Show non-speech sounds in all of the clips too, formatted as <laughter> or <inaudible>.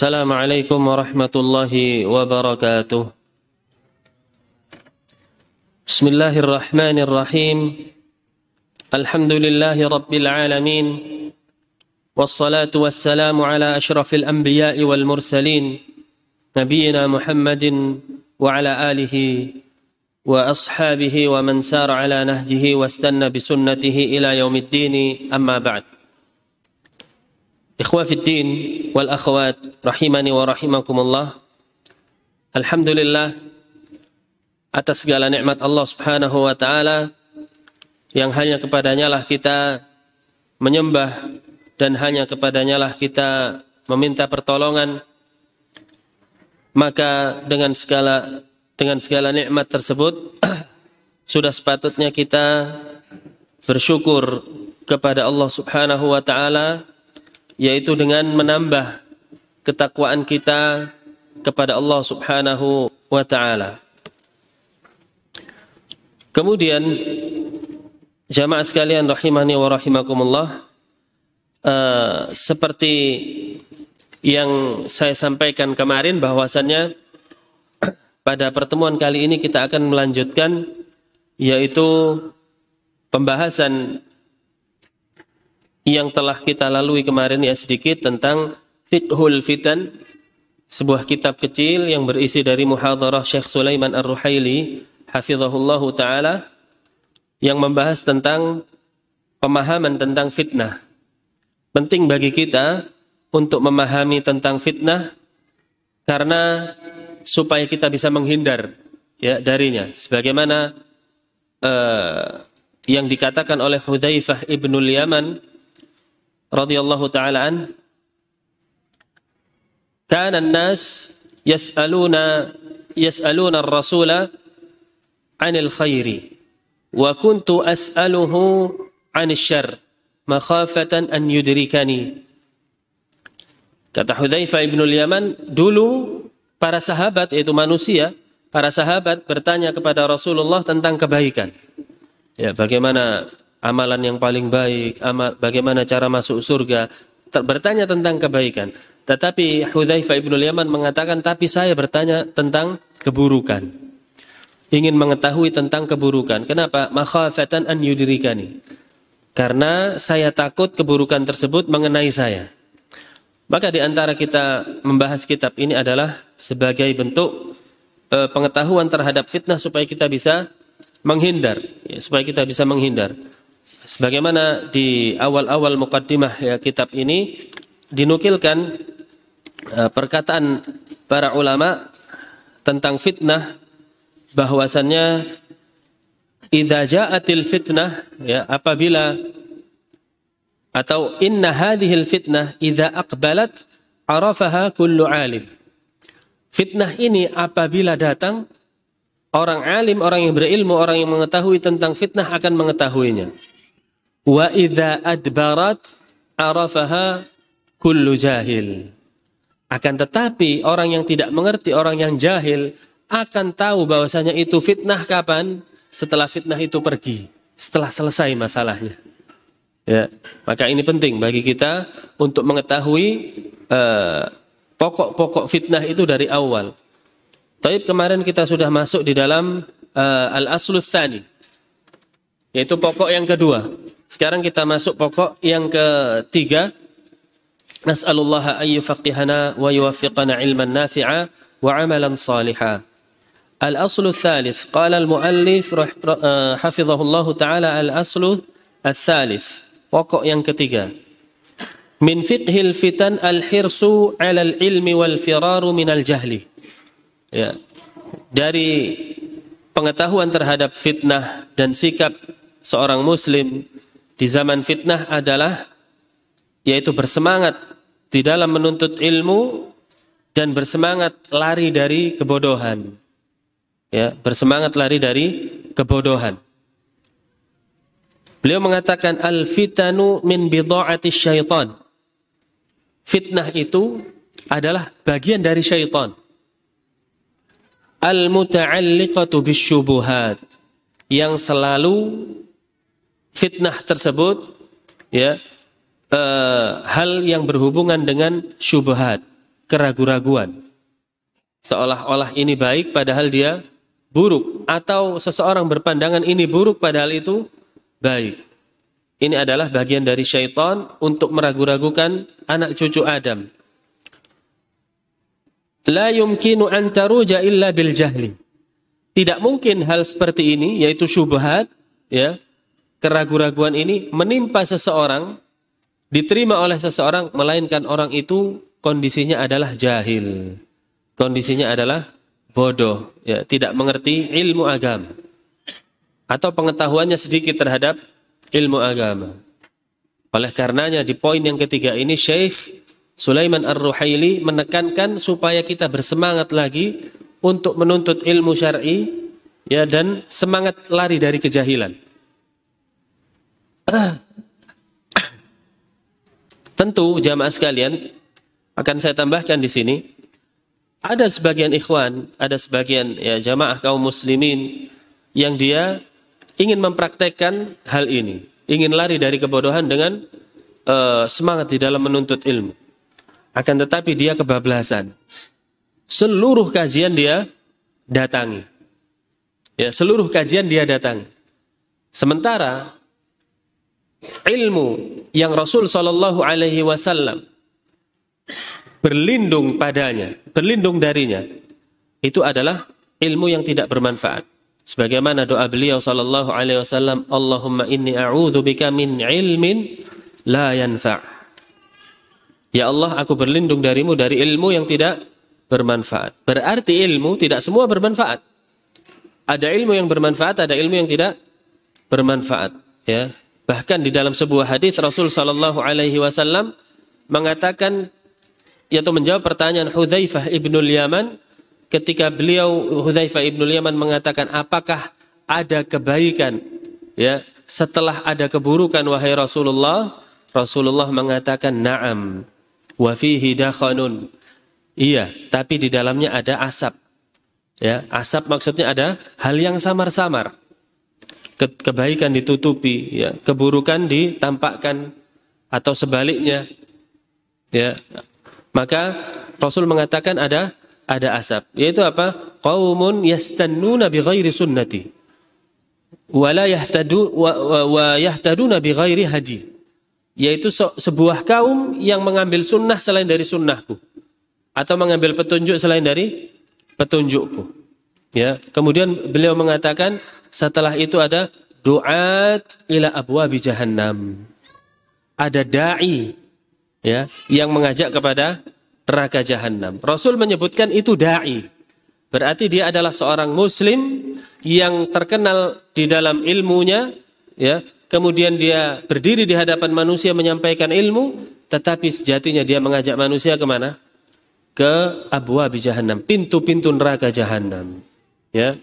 السلام عليكم ورحمة الله وبركاته. بسم الله الرحمن الرحيم. الحمد لله رب العالمين. والصلاة والسلام على أشرف الأنبياء والمرسلين نبينا محمد وعلى آله وأصحابه ومن سار على نهجه واستنى بسنته إلى يوم الدين. أما بعد. Ikhwah din wal akhwat rahimani wa rahimakumullah. Alhamdulillah atas segala nikmat Allah Subhanahu wa taala yang hanya kepadanya lah kita menyembah dan hanya kepadanya lah kita meminta pertolongan maka dengan segala dengan segala nikmat tersebut <clears throat> sudah sepatutnya kita bersyukur kepada Allah Subhanahu wa taala yaitu dengan menambah ketakwaan kita kepada Allah Subhanahu wa taala. Kemudian jamaah sekalian rahimani wa rahimakumullah uh, seperti yang saya sampaikan kemarin bahwasannya <clears throat> pada pertemuan kali ini kita akan melanjutkan yaitu pembahasan yang telah kita lalui kemarin ya sedikit tentang Fiqhul Fitan sebuah kitab kecil yang berisi dari muhadarah Syekh Sulaiman Ar-Ruhaili hafizahullahu taala yang membahas tentang pemahaman tentang fitnah. Penting bagi kita untuk memahami tentang fitnah karena supaya kita bisa menghindar ya darinya sebagaimana uh, yang dikatakan oleh Hudzaifah ibnul Yaman radhiyallahu taala an kana an-nas yas'aluna yas'aluna ar-rasula 'anil khairi wa kuntu as'aluhu 'anil syarr makhafatan an yudrikani Kata Hudzaifah ibn Yaman, dulu para sahabat yaitu manusia, para sahabat bertanya kepada Rasulullah tentang kebaikan. Ya, bagaimana amalan yang paling baik, amal, bagaimana cara masuk surga, bertanya tentang kebaikan. Tetapi Hudzaifah ibn Yaman mengatakan, tapi saya bertanya tentang keburukan. Ingin mengetahui tentang keburukan. Kenapa? Makhafatan an yudrikani. Karena saya takut keburukan tersebut mengenai saya. Maka di antara kita membahas kitab ini adalah sebagai bentuk e, pengetahuan terhadap fitnah supaya kita bisa menghindar, ya, supaya kita bisa menghindar. Sebagaimana di awal-awal mukaddimah ya kitab ini dinukilkan uh, perkataan para ulama tentang fitnah bahwasannya idza ja'atil fitnah ya apabila atau inna hadhil fitnah idza aqbalat arafaha kullu alim. Fitnah ini apabila datang orang alim, orang yang berilmu, orang yang mengetahui tentang fitnah akan mengetahuinya. Wa idza adbarat arafaha kullu jahil. Akan tetapi orang yang tidak mengerti, orang yang jahil akan tahu bahwasanya itu fitnah kapan? Setelah fitnah itu pergi, setelah selesai masalahnya. Ya, maka ini penting bagi kita untuk mengetahui eh, pokok-pokok uh, fitnah itu dari awal. Taib kemarin kita sudah masuk di dalam uh, al-aslul tsani yaitu pokok yang kedua. Sekarang kita masuk pokok yang ketiga. Nas'alullah an yufaqqihana wa yuwaffiqana ilman nafi'a wa amalan saliha. Al-aslu thalith. Qala al-muallif hafizahullah ta'ala al-aslu al-thalith. Pokok yang ketiga. Min fiqhil fitan al-hirsu 'ala al-ilmi wal firaru min al-jahli. Ya. Dari pengetahuan terhadap fitnah dan sikap seorang muslim di zaman fitnah adalah yaitu bersemangat di dalam menuntut ilmu dan bersemangat lari dari kebodohan. Ya, bersemangat lari dari kebodohan. Beliau mengatakan al-fitanu min bidha'ati syaitan. Fitnah itu adalah bagian dari syaitan. Al-muta'alliqatu bisyubuhat yang selalu fitnah tersebut ya uh, hal yang berhubungan dengan syubhat. keraguan-raguan. Seolah-olah ini baik padahal dia buruk atau seseorang berpandangan ini buruk padahal itu baik. Ini adalah bagian dari syaitan untuk meragu-ragukan anak cucu Adam. La yumkinu an taruja illa bil jahli. Tidak mungkin hal seperti ini yaitu syubhat ya, keraguan-raguan ini menimpa seseorang diterima oleh seseorang melainkan orang itu kondisinya adalah jahil. Kondisinya adalah bodoh, ya, tidak mengerti ilmu agama. Atau pengetahuannya sedikit terhadap ilmu agama. Oleh karenanya di poin yang ketiga ini Syekh Sulaiman Ar-Ruhaili menekankan supaya kita bersemangat lagi untuk menuntut ilmu syar'i ya dan semangat lari dari kejahilan. Tentu jamaah sekalian akan saya tambahkan di sini ada sebagian ikhwan, ada sebagian ya jamaah kaum muslimin yang dia ingin mempraktekkan hal ini, ingin lari dari kebodohan dengan uh, semangat di dalam menuntut ilmu. Akan tetapi dia kebablasan. Seluruh kajian dia datangi. Ya, seluruh kajian dia datangi. Sementara ilmu yang Rasul Shallallahu Alaihi Wasallam berlindung padanya, berlindung darinya, itu adalah ilmu yang tidak bermanfaat. Sebagaimana doa beliau sallallahu alaihi wasallam, Allahumma inni bika min ilmin la yanfa'. Ya Allah, aku berlindung darimu dari ilmu yang tidak bermanfaat. Berarti ilmu tidak semua bermanfaat. Ada ilmu yang bermanfaat, ada ilmu yang tidak bermanfaat, ya. Bahkan di dalam sebuah hadis Rasul sallallahu alaihi wasallam mengatakan yaitu menjawab pertanyaan Hudzaifah ibnul Yaman ketika beliau Hudzaifah ibnu Yaman mengatakan apakah ada kebaikan? Ya setelah ada keburukan wahai Rasulullah Rasulullah mengatakan na'am wa fihi dakhanun iya tapi di dalamnya ada asap. Ya asap maksudnya ada hal yang samar-samar Ke kebaikan ditutupi ya keburukan ditampakkan atau sebaliknya ya maka Rasul mengatakan ada ada asap. Yaitu apa? Qaumun yastannuna bi ghairi sunnati. Wa la yahtadu wa, wa, wa yahtaduna bi ghairi hadi. Yaitu sebuah kaum yang mengambil sunnah selain dari sunnahku. Atau mengambil petunjuk selain dari petunjukku. Ya, kemudian beliau mengatakan setelah itu ada duat ila abwabi jahannam. Ada dai ya yang mengajak kepada neraka jahanam. Rasul menyebutkan itu dai. Berarti dia adalah seorang muslim yang terkenal di dalam ilmunya, ya. Kemudian dia berdiri di hadapan manusia menyampaikan ilmu, tetapi sejatinya dia mengajak manusia ke mana? Ke abwa jahannam, pintu-pintu neraka jahanam. Ya.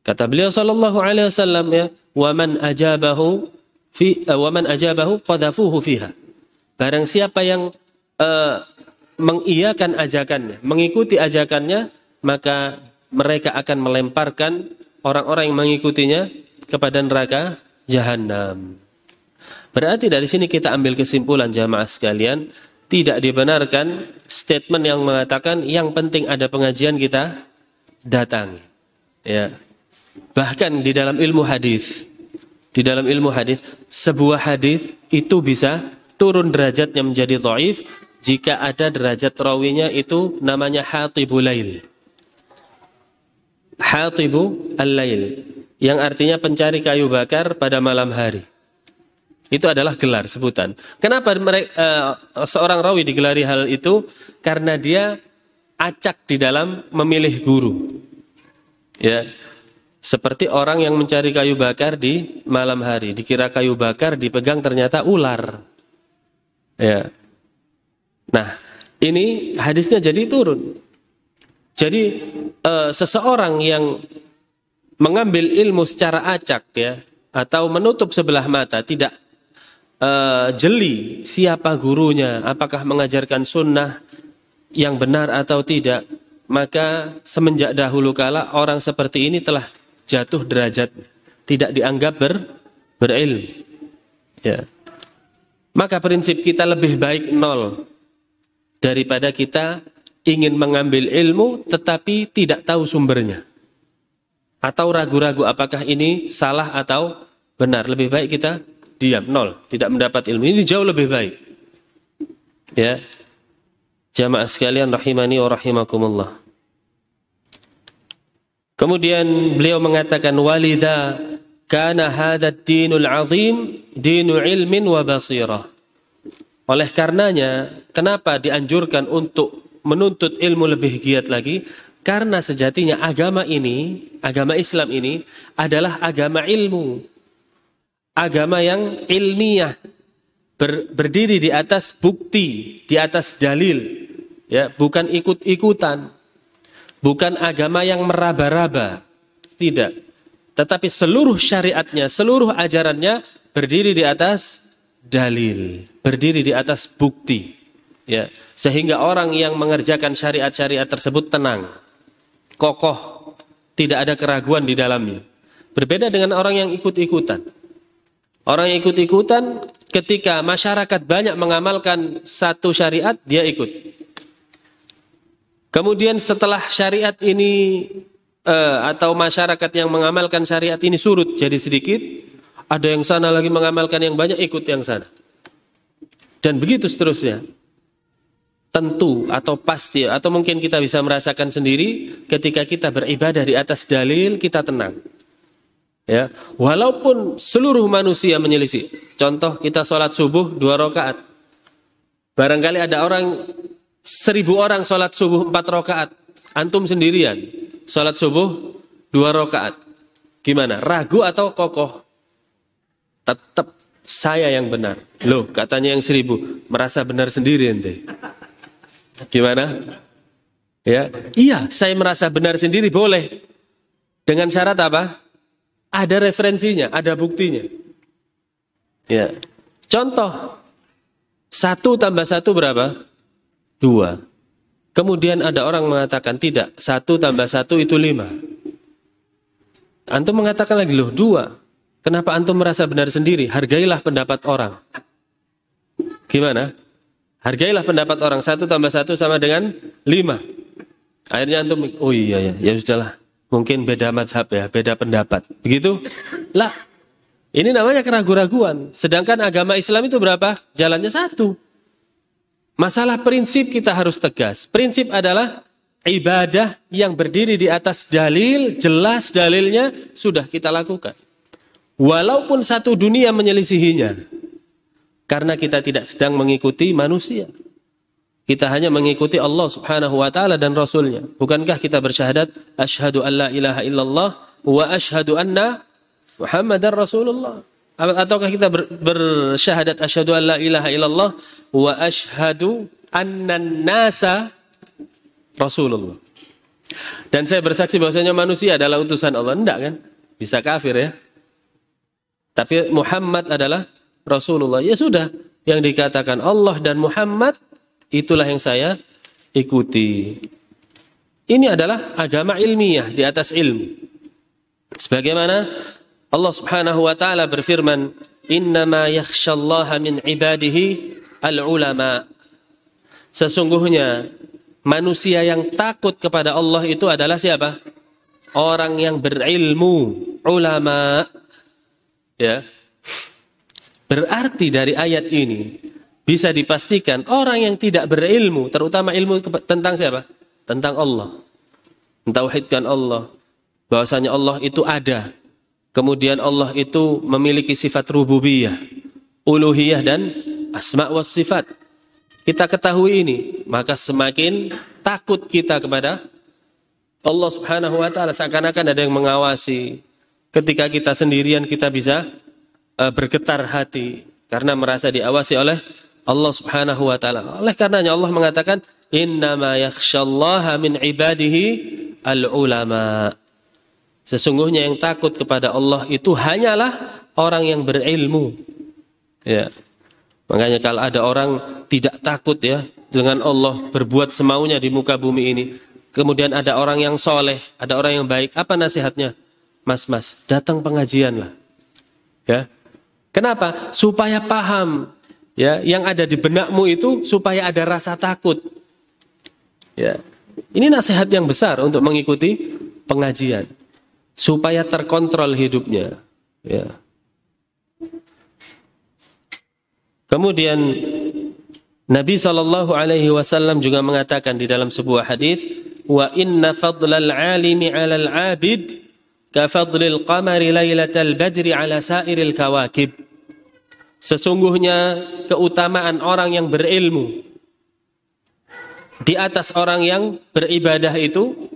Kata beliau sallallahu alaihi wasallam ya, "Wa man ajabahu fi wa man ajabahu qadafuhu fiha." Barang siapa yang uh, mengiyakan ajakannya, mengikuti ajakannya, maka mereka akan melemparkan orang-orang yang mengikutinya kepada neraka jahanam. Berarti dari sini kita ambil kesimpulan jamaah sekalian, tidak dibenarkan statement yang mengatakan yang penting ada pengajian kita datang. Ya. Bahkan di dalam ilmu hadis, di dalam ilmu hadis, sebuah hadis itu bisa turun derajatnya menjadi dhaif jika ada derajat rawinya itu namanya hatibu lail. Hatibu al-lail yang artinya pencari kayu bakar pada malam hari. Itu adalah gelar sebutan. Kenapa mereka, uh, eh, seorang rawi digelari hal itu? Karena dia acak di dalam memilih guru. Ya. Seperti orang yang mencari kayu bakar di malam hari, dikira kayu bakar dipegang ternyata ular. Ya. Nah, ini hadisnya jadi turun. Jadi uh, seseorang yang mengambil ilmu secara acak ya atau menutup sebelah mata tidak uh, jeli siapa gurunya, apakah mengajarkan sunnah yang benar atau tidak, maka semenjak dahulu kala orang seperti ini telah jatuh derajat tidak dianggap ber, berilmu. Ya. Maka prinsip kita lebih baik nol daripada kita ingin mengambil ilmu tetapi tidak tahu sumbernya. Atau ragu-ragu apakah ini salah atau benar. Lebih baik kita diam, nol, tidak mendapat ilmu. Ini jauh lebih baik. Ya. Jamaah sekalian rahimani wa rahimakumullah. Kemudian beliau mengatakan walidha kana hadad dinul azim dinu ilmin wa basirah. Oleh karenanya, kenapa dianjurkan untuk menuntut ilmu lebih giat lagi? Karena sejatinya agama ini, agama Islam ini adalah agama ilmu. Agama yang ilmiah, ber, berdiri di atas bukti, di atas dalil, ya, bukan ikut-ikutan. Bukan agama yang meraba-raba. Tidak. Tetapi seluruh syariatnya, seluruh ajarannya berdiri di atas dalil, berdiri di atas bukti. Ya, sehingga orang yang mengerjakan syariat-syariat tersebut tenang, kokoh, tidak ada keraguan di dalamnya. Berbeda dengan orang yang ikut-ikutan. Orang yang ikut-ikutan ketika masyarakat banyak mengamalkan satu syariat, dia ikut. Kemudian setelah syariat ini uh, atau masyarakat yang mengamalkan syariat ini surut jadi sedikit, ada yang sana lagi mengamalkan yang banyak ikut yang sana. Dan begitu seterusnya tentu atau pasti atau mungkin kita bisa merasakan sendiri ketika kita beribadah di atas dalil kita tenang. Ya, walaupun seluruh manusia menyelisih. Contoh kita sholat subuh dua rakaat. Barangkali ada orang seribu orang sholat subuh empat rakaat. Antum sendirian sholat subuh dua rakaat. Gimana? Ragu atau kokoh? Tetap saya yang benar. Loh, katanya yang seribu merasa benar sendiri ente. Gimana? Ya, iya, saya merasa benar sendiri boleh. Dengan syarat apa? Ada referensinya, ada buktinya. Ya. Contoh, satu tambah satu berapa? Dua. Kemudian ada orang mengatakan tidak, satu tambah satu itu lima. Antum mengatakan lagi loh dua. Kenapa antum merasa benar sendiri? Hargailah pendapat orang. Gimana? Hargailah pendapat orang satu tambah satu sama dengan lima. Akhirnya antum, oh iya ya, ya sudahlah. Mungkin beda madhab ya, beda pendapat. Begitu? Lah, ini namanya keraguan-raguan. Sedangkan agama Islam itu berapa? Jalannya satu. Masalah prinsip kita harus tegas. Prinsip adalah ibadah yang berdiri di atas dalil, jelas dalilnya, sudah kita lakukan. Walaupun satu dunia menyelisihinya. Karena kita tidak sedang mengikuti manusia. Kita hanya mengikuti Allah subhanahu wa ta'ala dan Rasulnya. Bukankah kita bersyahadat, Ashadu an la ilaha illallah, wa ashadu anna Muhammadan Rasulullah. Ataukah kita ber, bersyahadat, Ashadu an la ilaha illallah, wa ashadu anna nasa Rasulullah. Dan saya bersaksi bahwasanya manusia adalah utusan Allah. Enggak kan? Bisa kafir ya. Tapi Muhammad adalah Rasulullah. Ya sudah, yang dikatakan Allah dan Muhammad itulah yang saya ikuti. Ini adalah agama ilmiah di atas ilmu. Sebagaimana Allah Subhanahu wa taala berfirman, "Innama yakhsyallaha min ibadihi al-ulama." Sesungguhnya manusia yang takut kepada Allah itu adalah siapa? Orang yang berilmu, ulama. Ya, Berarti dari ayat ini bisa dipastikan orang yang tidak berilmu, terutama ilmu tentang siapa? Tentang Allah. Mentauhidkan Allah. Bahwasanya Allah itu ada. Kemudian Allah itu memiliki sifat rububiyah, uluhiyah dan asma wa sifat. Kita ketahui ini, maka semakin takut kita kepada Allah Subhanahu wa taala seakan-akan ada yang mengawasi. Ketika kita sendirian kita bisa uh, bergetar hati karena merasa diawasi oleh Allah Subhanahu wa taala. Oleh karenanya Allah mengatakan innama yakhsyallaha min ibadihi al ulama. Sesungguhnya yang takut kepada Allah itu hanyalah orang yang berilmu. Ya. Makanya kalau ada orang tidak takut ya dengan Allah berbuat semaunya di muka bumi ini. Kemudian ada orang yang soleh, ada orang yang baik. Apa nasihatnya? Mas, mas, datang pengajian lah. Ya, Kenapa? Supaya paham. Ya, yang ada di benakmu itu supaya ada rasa takut. Ya. Ini nasihat yang besar untuk mengikuti pengajian supaya terkontrol hidupnya. Ya. Kemudian Nabi Shallallahu Alaihi Wasallam juga mengatakan di dalam sebuah hadis, wa inna fadlal alimi alal abid ka fadlil qamari lailatal badri ala sairil kawakib. Sesungguhnya keutamaan orang yang berilmu di atas orang yang beribadah itu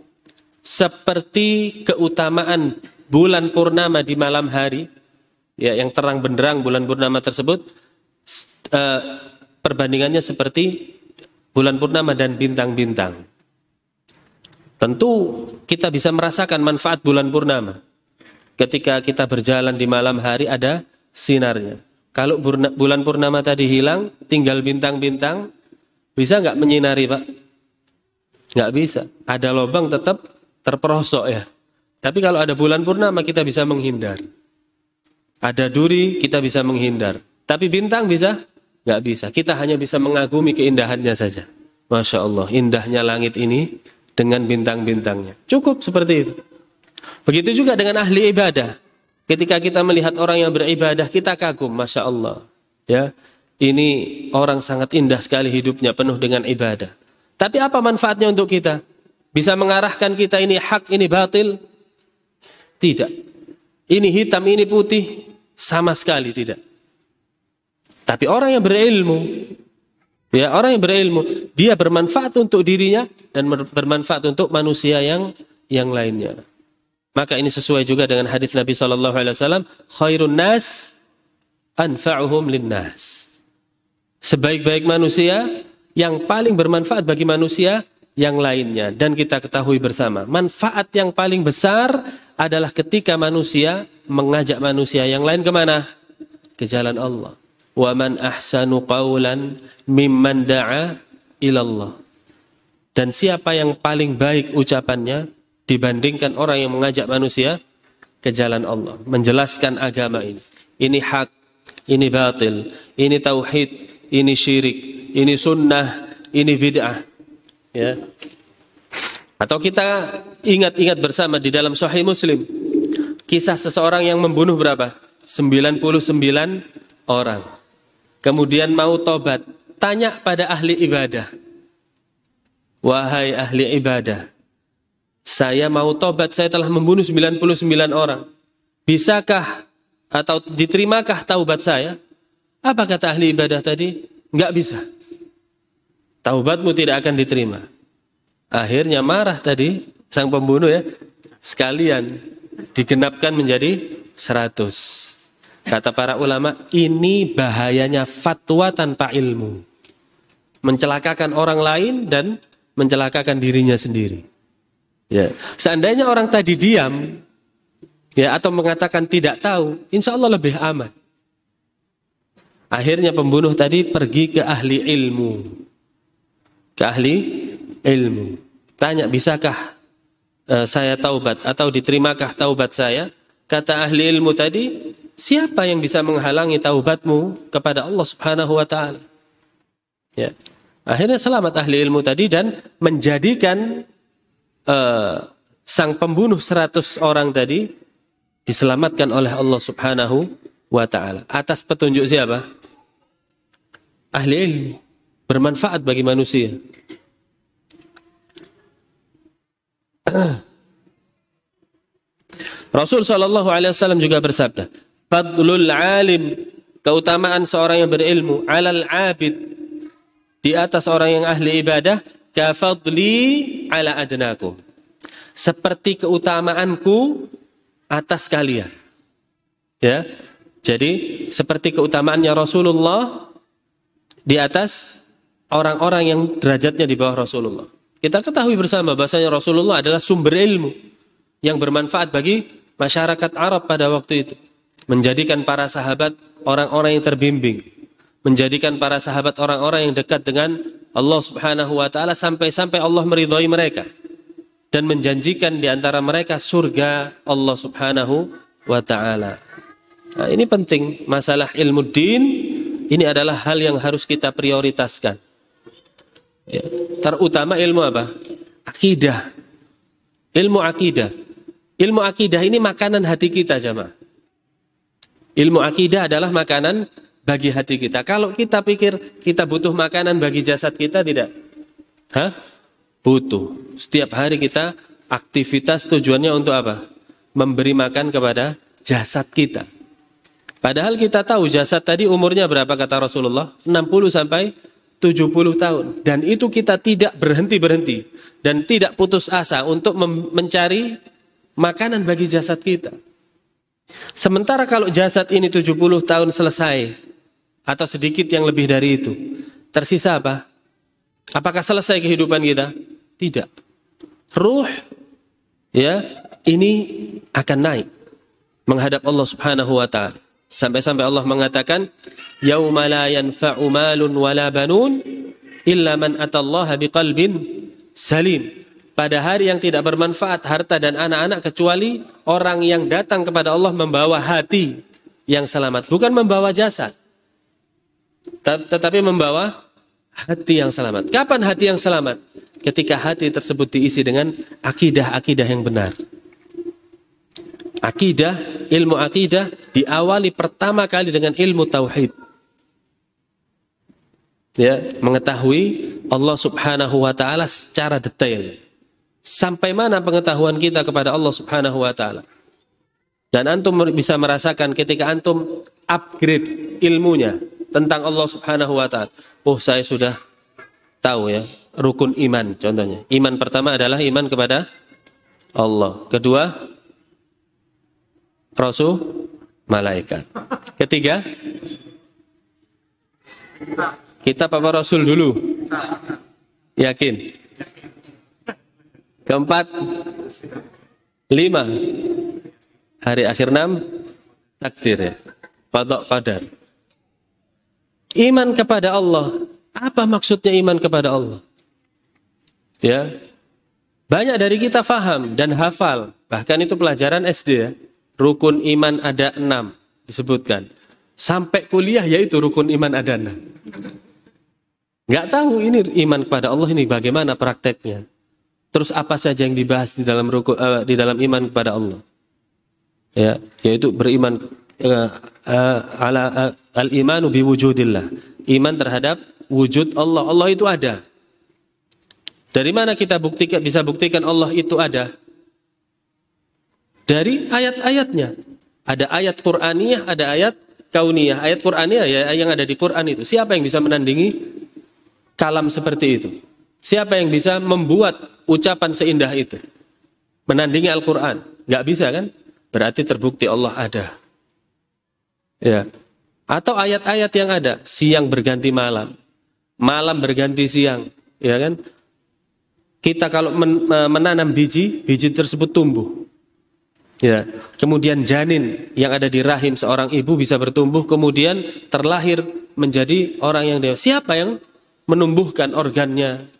seperti keutamaan bulan purnama di malam hari ya yang terang benderang bulan purnama tersebut uh, perbandingannya seperti bulan purnama dan bintang-bintang. Tentu kita bisa merasakan manfaat bulan purnama. Ketika kita berjalan di malam hari ada sinarnya. Kalau bulan purnama tadi hilang, tinggal bintang-bintang, bisa nggak menyinari Pak? Nggak bisa. Ada lubang tetap terperosok ya. Tapi kalau ada bulan purnama kita bisa menghindar. Ada duri kita bisa menghindar. Tapi bintang bisa? Nggak bisa. Kita hanya bisa mengagumi keindahannya saja. Masya Allah, indahnya langit ini dengan bintang-bintangnya. Cukup seperti itu. Begitu juga dengan ahli ibadah. Ketika kita melihat orang yang beribadah, kita kagum, Masya Allah. Ya, ini orang sangat indah sekali hidupnya, penuh dengan ibadah. Tapi apa manfaatnya untuk kita? Bisa mengarahkan kita ini hak, ini batil? Tidak. Ini hitam, ini putih? Sama sekali tidak. Tapi orang yang berilmu, ya orang yang berilmu, dia bermanfaat untuk dirinya dan bermanfaat untuk manusia yang yang lainnya. Maka ini sesuai juga dengan hadis Nabi Shallallahu Alaihi Wasallam, khairun nas anfa'uhum linnas. Sebaik-baik manusia yang paling bermanfaat bagi manusia yang lainnya dan kita ketahui bersama manfaat yang paling besar adalah ketika manusia mengajak manusia yang lain ke mana ke jalan Allah wa man ahsanu qawlan mimman da'a ilallah. Dan siapa yang paling baik ucapannya dibandingkan orang yang mengajak manusia ke jalan Allah, menjelaskan agama ini. Ini hak, ini batil, ini tauhid, ini syirik, ini sunnah, ini bid'ah. Ya. Atau kita ingat-ingat bersama di dalam Sahih Muslim kisah seseorang yang membunuh berapa? 99 orang kemudian mau tobat, tanya pada ahli ibadah. Wahai ahli ibadah, saya mau tobat, saya telah membunuh 99 orang. Bisakah atau diterimakah taubat saya? Apa kata ahli ibadah tadi? Enggak bisa. Taubatmu tidak akan diterima. Akhirnya marah tadi sang pembunuh ya. Sekalian digenapkan menjadi 100. Kata para ulama, ini bahayanya fatwa tanpa ilmu. Mencelakakan orang lain dan mencelakakan dirinya sendiri. Ya, seandainya orang tadi diam, ya atau mengatakan tidak tahu, insya Allah lebih aman. Akhirnya pembunuh tadi pergi ke ahli ilmu, ke ahli ilmu. Tanya, bisakah uh, saya taubat atau diterimakah taubat saya? Kata ahli ilmu tadi, siapa yang bisa menghalangi taubatmu kepada Allah Subhanahu wa taala? Ya. Akhirnya selamat ahli ilmu tadi dan menjadikan uh, sang pembunuh seratus orang tadi diselamatkan oleh Allah Subhanahu wa taala. Atas petunjuk siapa? Ahli ilmu. Bermanfaat bagi manusia. <clears throat> Rasul Shallallahu Alaihi Wasallam juga bersabda, fadlul alim keutamaan seorang yang berilmu alal abid di atas orang yang ahli ibadah kafadli ala adnaku. Seperti keutamaanku atas kalian. Ya. Jadi seperti keutamaannya Rasulullah di atas orang-orang yang derajatnya di bawah Rasulullah. Kita ketahui bersama bahasanya Rasulullah adalah sumber ilmu yang bermanfaat bagi masyarakat Arab pada waktu itu. Menjadikan para sahabat orang-orang yang terbimbing, menjadikan para sahabat orang-orang yang dekat dengan Allah Subhanahu wa taala sampai-sampai Allah meridhoi mereka. Dan menjanjikan di antara mereka surga Allah Subhanahu wa taala. Nah, ini penting masalah ilmu din. Ini adalah hal yang harus kita prioritaskan. Ya. Terutama ilmu apa? Akidah. Ilmu akidah. Ilmu akidah ini makanan hati kita, jamaah. Ilmu akidah adalah makanan bagi hati kita. Kalau kita pikir kita butuh makanan bagi jasad kita, tidak. Hah? Butuh. Setiap hari kita aktivitas tujuannya untuk apa? Memberi makan kepada jasad kita. Padahal kita tahu jasad tadi umurnya berapa kata Rasulullah? 60 sampai 70 tahun. Dan itu kita tidak berhenti-berhenti. Dan tidak putus asa untuk mencari makanan bagi jasad kita. Sementara kalau jasad ini 70 tahun selesai atau sedikit yang lebih dari itu, tersisa apa? Apakah selesai kehidupan kita? Tidak. Ruh ya, ini akan naik menghadap Allah Subhanahu wa taala. Sampai-sampai Allah mengatakan, "Yauma la yanfa'u malun wala banun illa man atallaha biqalbin salim." pada hari yang tidak bermanfaat harta dan anak-anak kecuali orang yang datang kepada Allah membawa hati yang selamat, bukan membawa jasad. Tetapi membawa hati yang selamat. Kapan hati yang selamat? Ketika hati tersebut diisi dengan akidah-akidah yang benar. Akidah, ilmu akidah diawali pertama kali dengan ilmu tauhid. Ya, mengetahui Allah Subhanahu wa taala secara detail Sampai mana pengetahuan kita kepada Allah Subhanahu wa taala? Dan antum bisa merasakan ketika antum upgrade ilmunya tentang Allah Subhanahu wa taala. Oh, saya sudah tahu ya, rukun iman contohnya. Iman pertama adalah iman kepada Allah. Kedua, Rasul, malaikat. Ketiga, kita Papa Rasul dulu. Yakin? Keempat, lima. Hari akhir enam, takdir ya. Padok. Iman kepada Allah. Apa maksudnya iman kepada Allah? Ya. Banyak dari kita faham dan hafal. Bahkan itu pelajaran SD ya. Rukun iman ada enam disebutkan. Sampai kuliah yaitu rukun iman ada enam. Nggak tahu ini iman kepada Allah ini bagaimana prakteknya. Terus apa saja yang dibahas di dalam ruku, uh, di dalam iman kepada Allah? Ya, yaitu beriman uh, uh, ala uh, al-imanu biwujudillah. Iman terhadap wujud Allah. Allah itu ada. Dari mana kita buktikan bisa buktikan Allah itu ada? Dari ayat-ayatnya. Ada ayat Qur'aniyah, ada ayat kauniyah. Ayat Qur'aniyah ya yang ada di Quran itu. Siapa yang bisa menandingi kalam seperti itu? Siapa yang bisa membuat ucapan seindah itu? Menandingi Al-Quran. Gak bisa kan? Berarti terbukti Allah ada. Ya. Atau ayat-ayat yang ada. Siang berganti malam. Malam berganti siang. Ya kan? Kita kalau menanam biji, biji tersebut tumbuh. Ya. Kemudian janin yang ada di rahim seorang ibu bisa bertumbuh, kemudian terlahir menjadi orang yang dewasa. Siapa yang menumbuhkan organnya,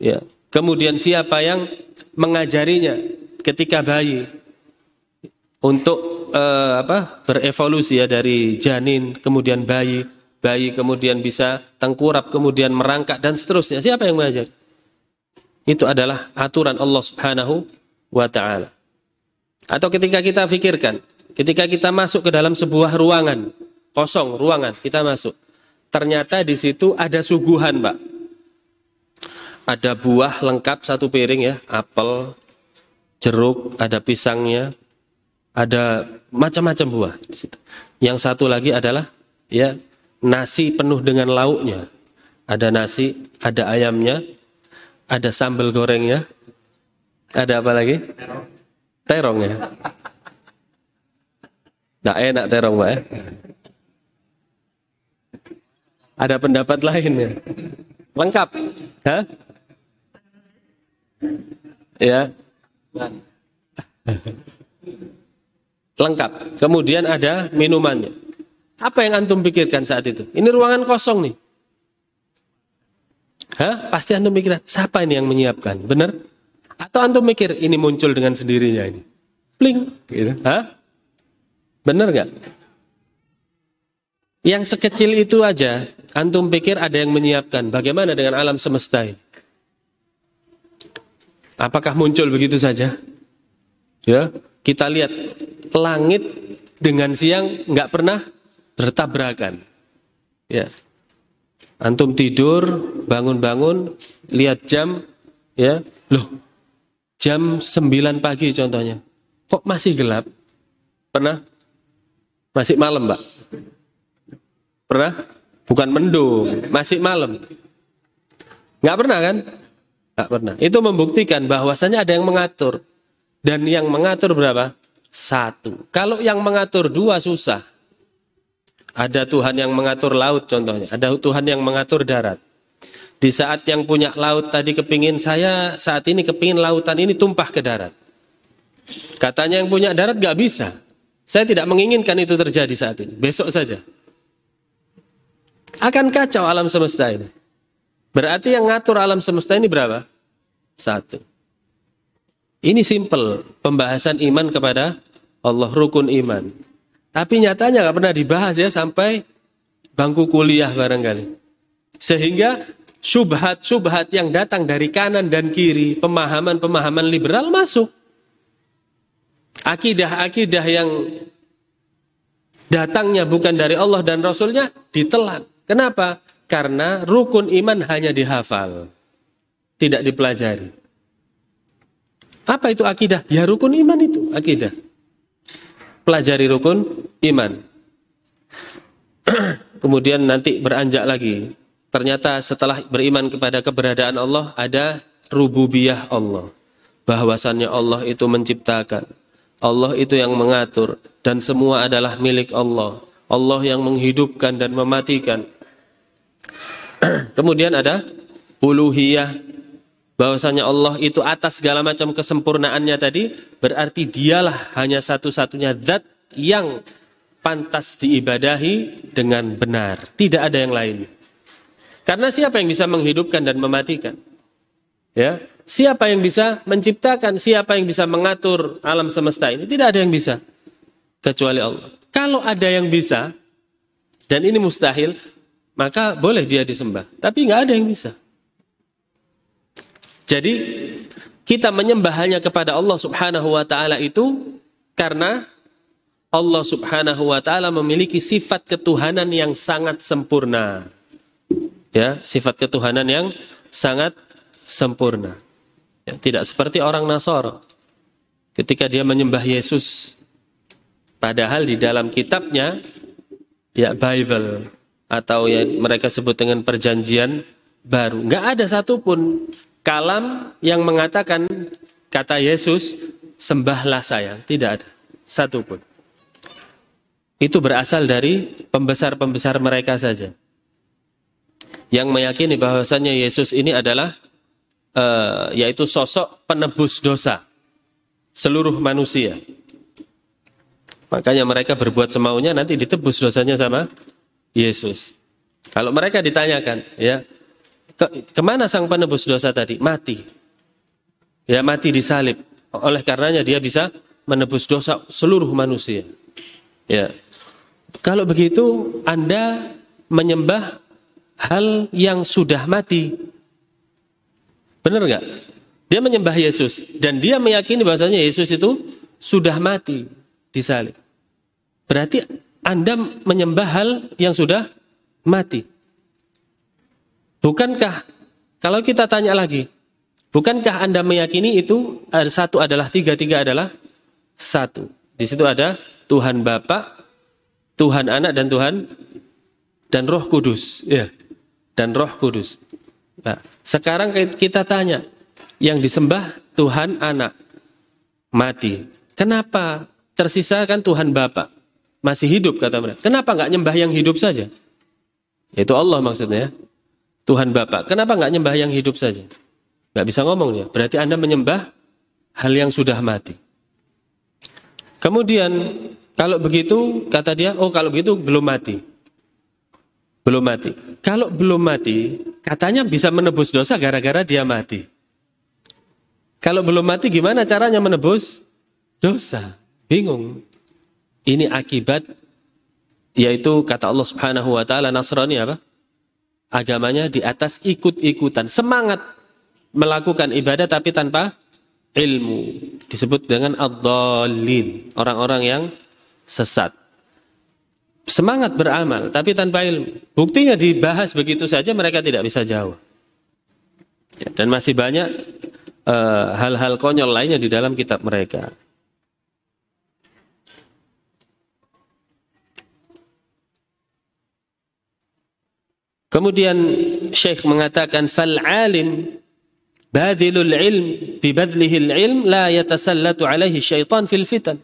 Ya. Kemudian siapa yang mengajarinya ketika bayi untuk uh, apa berevolusi ya dari janin kemudian bayi bayi kemudian bisa tengkurap kemudian merangkak dan seterusnya siapa yang mengajar itu adalah aturan Allah Subhanahu wa taala atau ketika kita pikirkan ketika kita masuk ke dalam sebuah ruangan kosong ruangan kita masuk ternyata di situ ada suguhan Pak ada buah lengkap satu piring ya, apel, jeruk, ada pisangnya, ada macam-macam buah di situ. Yang satu lagi adalah ya nasi penuh dengan lauknya. Ada nasi, ada ayamnya, ada sambal gorengnya, ada apa lagi? Terong ya. Nah enak terong pak ya. Ada pendapat lain ya. Lengkap. Hah? Ya. Lengkap. Kemudian ada minumannya. Apa yang antum pikirkan saat itu? Ini ruangan kosong nih. Hah? Pasti antum pikir, siapa ini yang menyiapkan? Benar? Atau antum mikir, ini muncul dengan sendirinya ini? Pling. Gitu. Hah? Benar nggak? Yang sekecil itu aja, antum pikir ada yang menyiapkan. Bagaimana dengan alam semesta ini? Apakah muncul begitu saja? Ya, kita lihat langit dengan siang nggak pernah bertabrakan. Ya, antum tidur, bangun-bangun, lihat jam, ya, loh, jam 9 pagi contohnya, kok masih gelap? Pernah? Masih malam, Mbak? Pernah? Bukan mendung, masih malam. Nggak pernah kan? Nggak pernah. Itu membuktikan bahwasanya ada yang mengatur. Dan yang mengatur berapa? Satu. Kalau yang mengatur dua susah. Ada Tuhan yang mengatur laut contohnya. Ada Tuhan yang mengatur darat. Di saat yang punya laut tadi kepingin saya saat ini kepingin lautan ini tumpah ke darat. Katanya yang punya darat gak bisa. Saya tidak menginginkan itu terjadi saat ini. Besok saja. Akan kacau alam semesta ini. Berarti yang ngatur alam semesta ini berapa? Satu. Ini simple pembahasan iman kepada Allah rukun iman. Tapi nyatanya nggak pernah dibahas ya sampai bangku kuliah barangkali. Sehingga subhat-subhat yang datang dari kanan dan kiri, pemahaman-pemahaman liberal masuk. Akidah-akidah yang datangnya bukan dari Allah dan Rasulnya ditelan. Kenapa? Karena rukun iman hanya dihafal, tidak dipelajari. Apa itu akidah? Ya rukun iman itu akidah. Pelajari rukun iman. <clears throat> Kemudian nanti beranjak lagi. Ternyata setelah beriman kepada keberadaan Allah ada rububiyah Allah. Bahwasannya Allah itu menciptakan. Allah itu yang mengatur dan semua adalah milik Allah. Allah yang menghidupkan dan mematikan. <clears throat> Kemudian ada uluhiyah bahwasanya Allah itu atas segala macam kesempurnaannya tadi berarti dialah hanya satu-satunya zat yang pantas diibadahi dengan benar, tidak ada yang lain. Karena siapa yang bisa menghidupkan dan mematikan? Ya, siapa yang bisa menciptakan, siapa yang bisa mengatur alam semesta ini? Tidak ada yang bisa kecuali Allah. Kalau ada yang bisa dan ini mustahil, maka boleh dia disembah. Tapi nggak ada yang bisa. Jadi kita menyembah hanya kepada Allah Subhanahu wa taala itu karena Allah Subhanahu wa taala memiliki sifat ketuhanan yang sangat sempurna. Ya, sifat ketuhanan yang sangat sempurna. Ya, tidak seperti orang Nasoro. Ketika dia menyembah Yesus padahal di dalam kitabnya ya Bible atau yang mereka sebut dengan perjanjian baru. Nggak ada satupun kalam yang mengatakan kata Yesus sembahlah saya. Tidak ada satupun. Itu berasal dari pembesar-pembesar mereka saja. Yang meyakini bahwasannya Yesus ini adalah uh, yaitu sosok penebus dosa seluruh manusia. Makanya mereka berbuat semaunya nanti ditebus dosanya sama Yesus. Kalau mereka ditanyakan, ya, ke, ke mana sang penebus dosa tadi? Mati. Ya, mati disalib. Oleh karenanya dia bisa menebus dosa seluruh manusia. Ya. Kalau begitu, Anda menyembah hal yang sudah mati. Benar nggak? Dia menyembah Yesus dan dia meyakini bahwasanya Yesus itu sudah mati disalib. Berarti anda menyembah hal yang sudah mati. Bukankah kalau kita tanya lagi, bukankah Anda meyakini itu satu adalah tiga, tiga adalah satu. Di situ ada Tuhan Bapa, Tuhan Anak dan Tuhan dan Roh Kudus, ya. Dan Roh Kudus. Nah, sekarang kita tanya, yang disembah Tuhan Anak mati. Kenapa tersisa kan Tuhan Bapa? masih hidup kata mereka. Kenapa nggak nyembah yang hidup saja? Itu Allah maksudnya. Tuhan Bapak. Kenapa nggak nyembah yang hidup saja? Nggak bisa ngomong ya. Berarti Anda menyembah hal yang sudah mati. Kemudian kalau begitu kata dia, oh kalau begitu belum mati. Belum mati. Kalau belum mati, katanya bisa menebus dosa gara-gara dia mati. Kalau belum mati gimana caranya menebus dosa? Bingung. Ini akibat yaitu kata Allah Subhanahu wa taala Nasrani apa? Agamanya di atas ikut-ikutan, semangat melakukan ibadah tapi tanpa ilmu. Disebut dengan ad orang-orang yang sesat. Semangat beramal tapi tanpa ilmu. Buktinya dibahas begitu saja mereka tidak bisa jawab. Ya, dan masih banyak eh, hal-hal uh, konyol lainnya di dalam kitab mereka. Kemudian Syekh mengatakan fal alim badilul ilm bi badlihi ilm la yatasallatu alaihi syaitan fil fitan.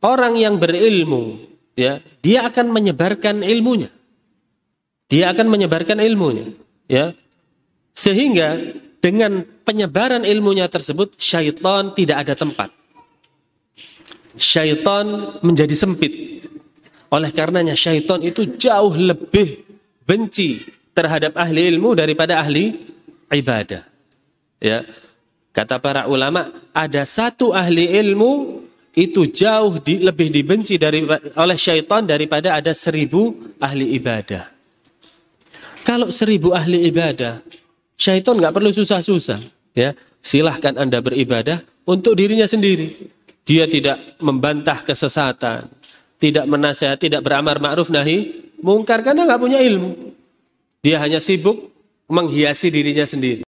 Orang yang berilmu ya, dia akan menyebarkan ilmunya. Dia akan menyebarkan ilmunya, ya. Sehingga dengan penyebaran ilmunya tersebut syaitan tidak ada tempat. Syaitan menjadi sempit. Oleh karenanya syaitan itu jauh lebih benci terhadap ahli ilmu daripada ahli ibadah. Ya. Kata para ulama, ada satu ahli ilmu itu jauh di, lebih dibenci dari, oleh syaitan daripada ada seribu ahli ibadah. Kalau seribu ahli ibadah, syaitan nggak perlu susah-susah. Ya, silahkan anda beribadah untuk dirinya sendiri. Dia tidak membantah kesesatan, tidak menasehat, tidak beramar ma'ruf nahi mungkar karena nggak punya ilmu. Dia hanya sibuk menghiasi dirinya sendiri.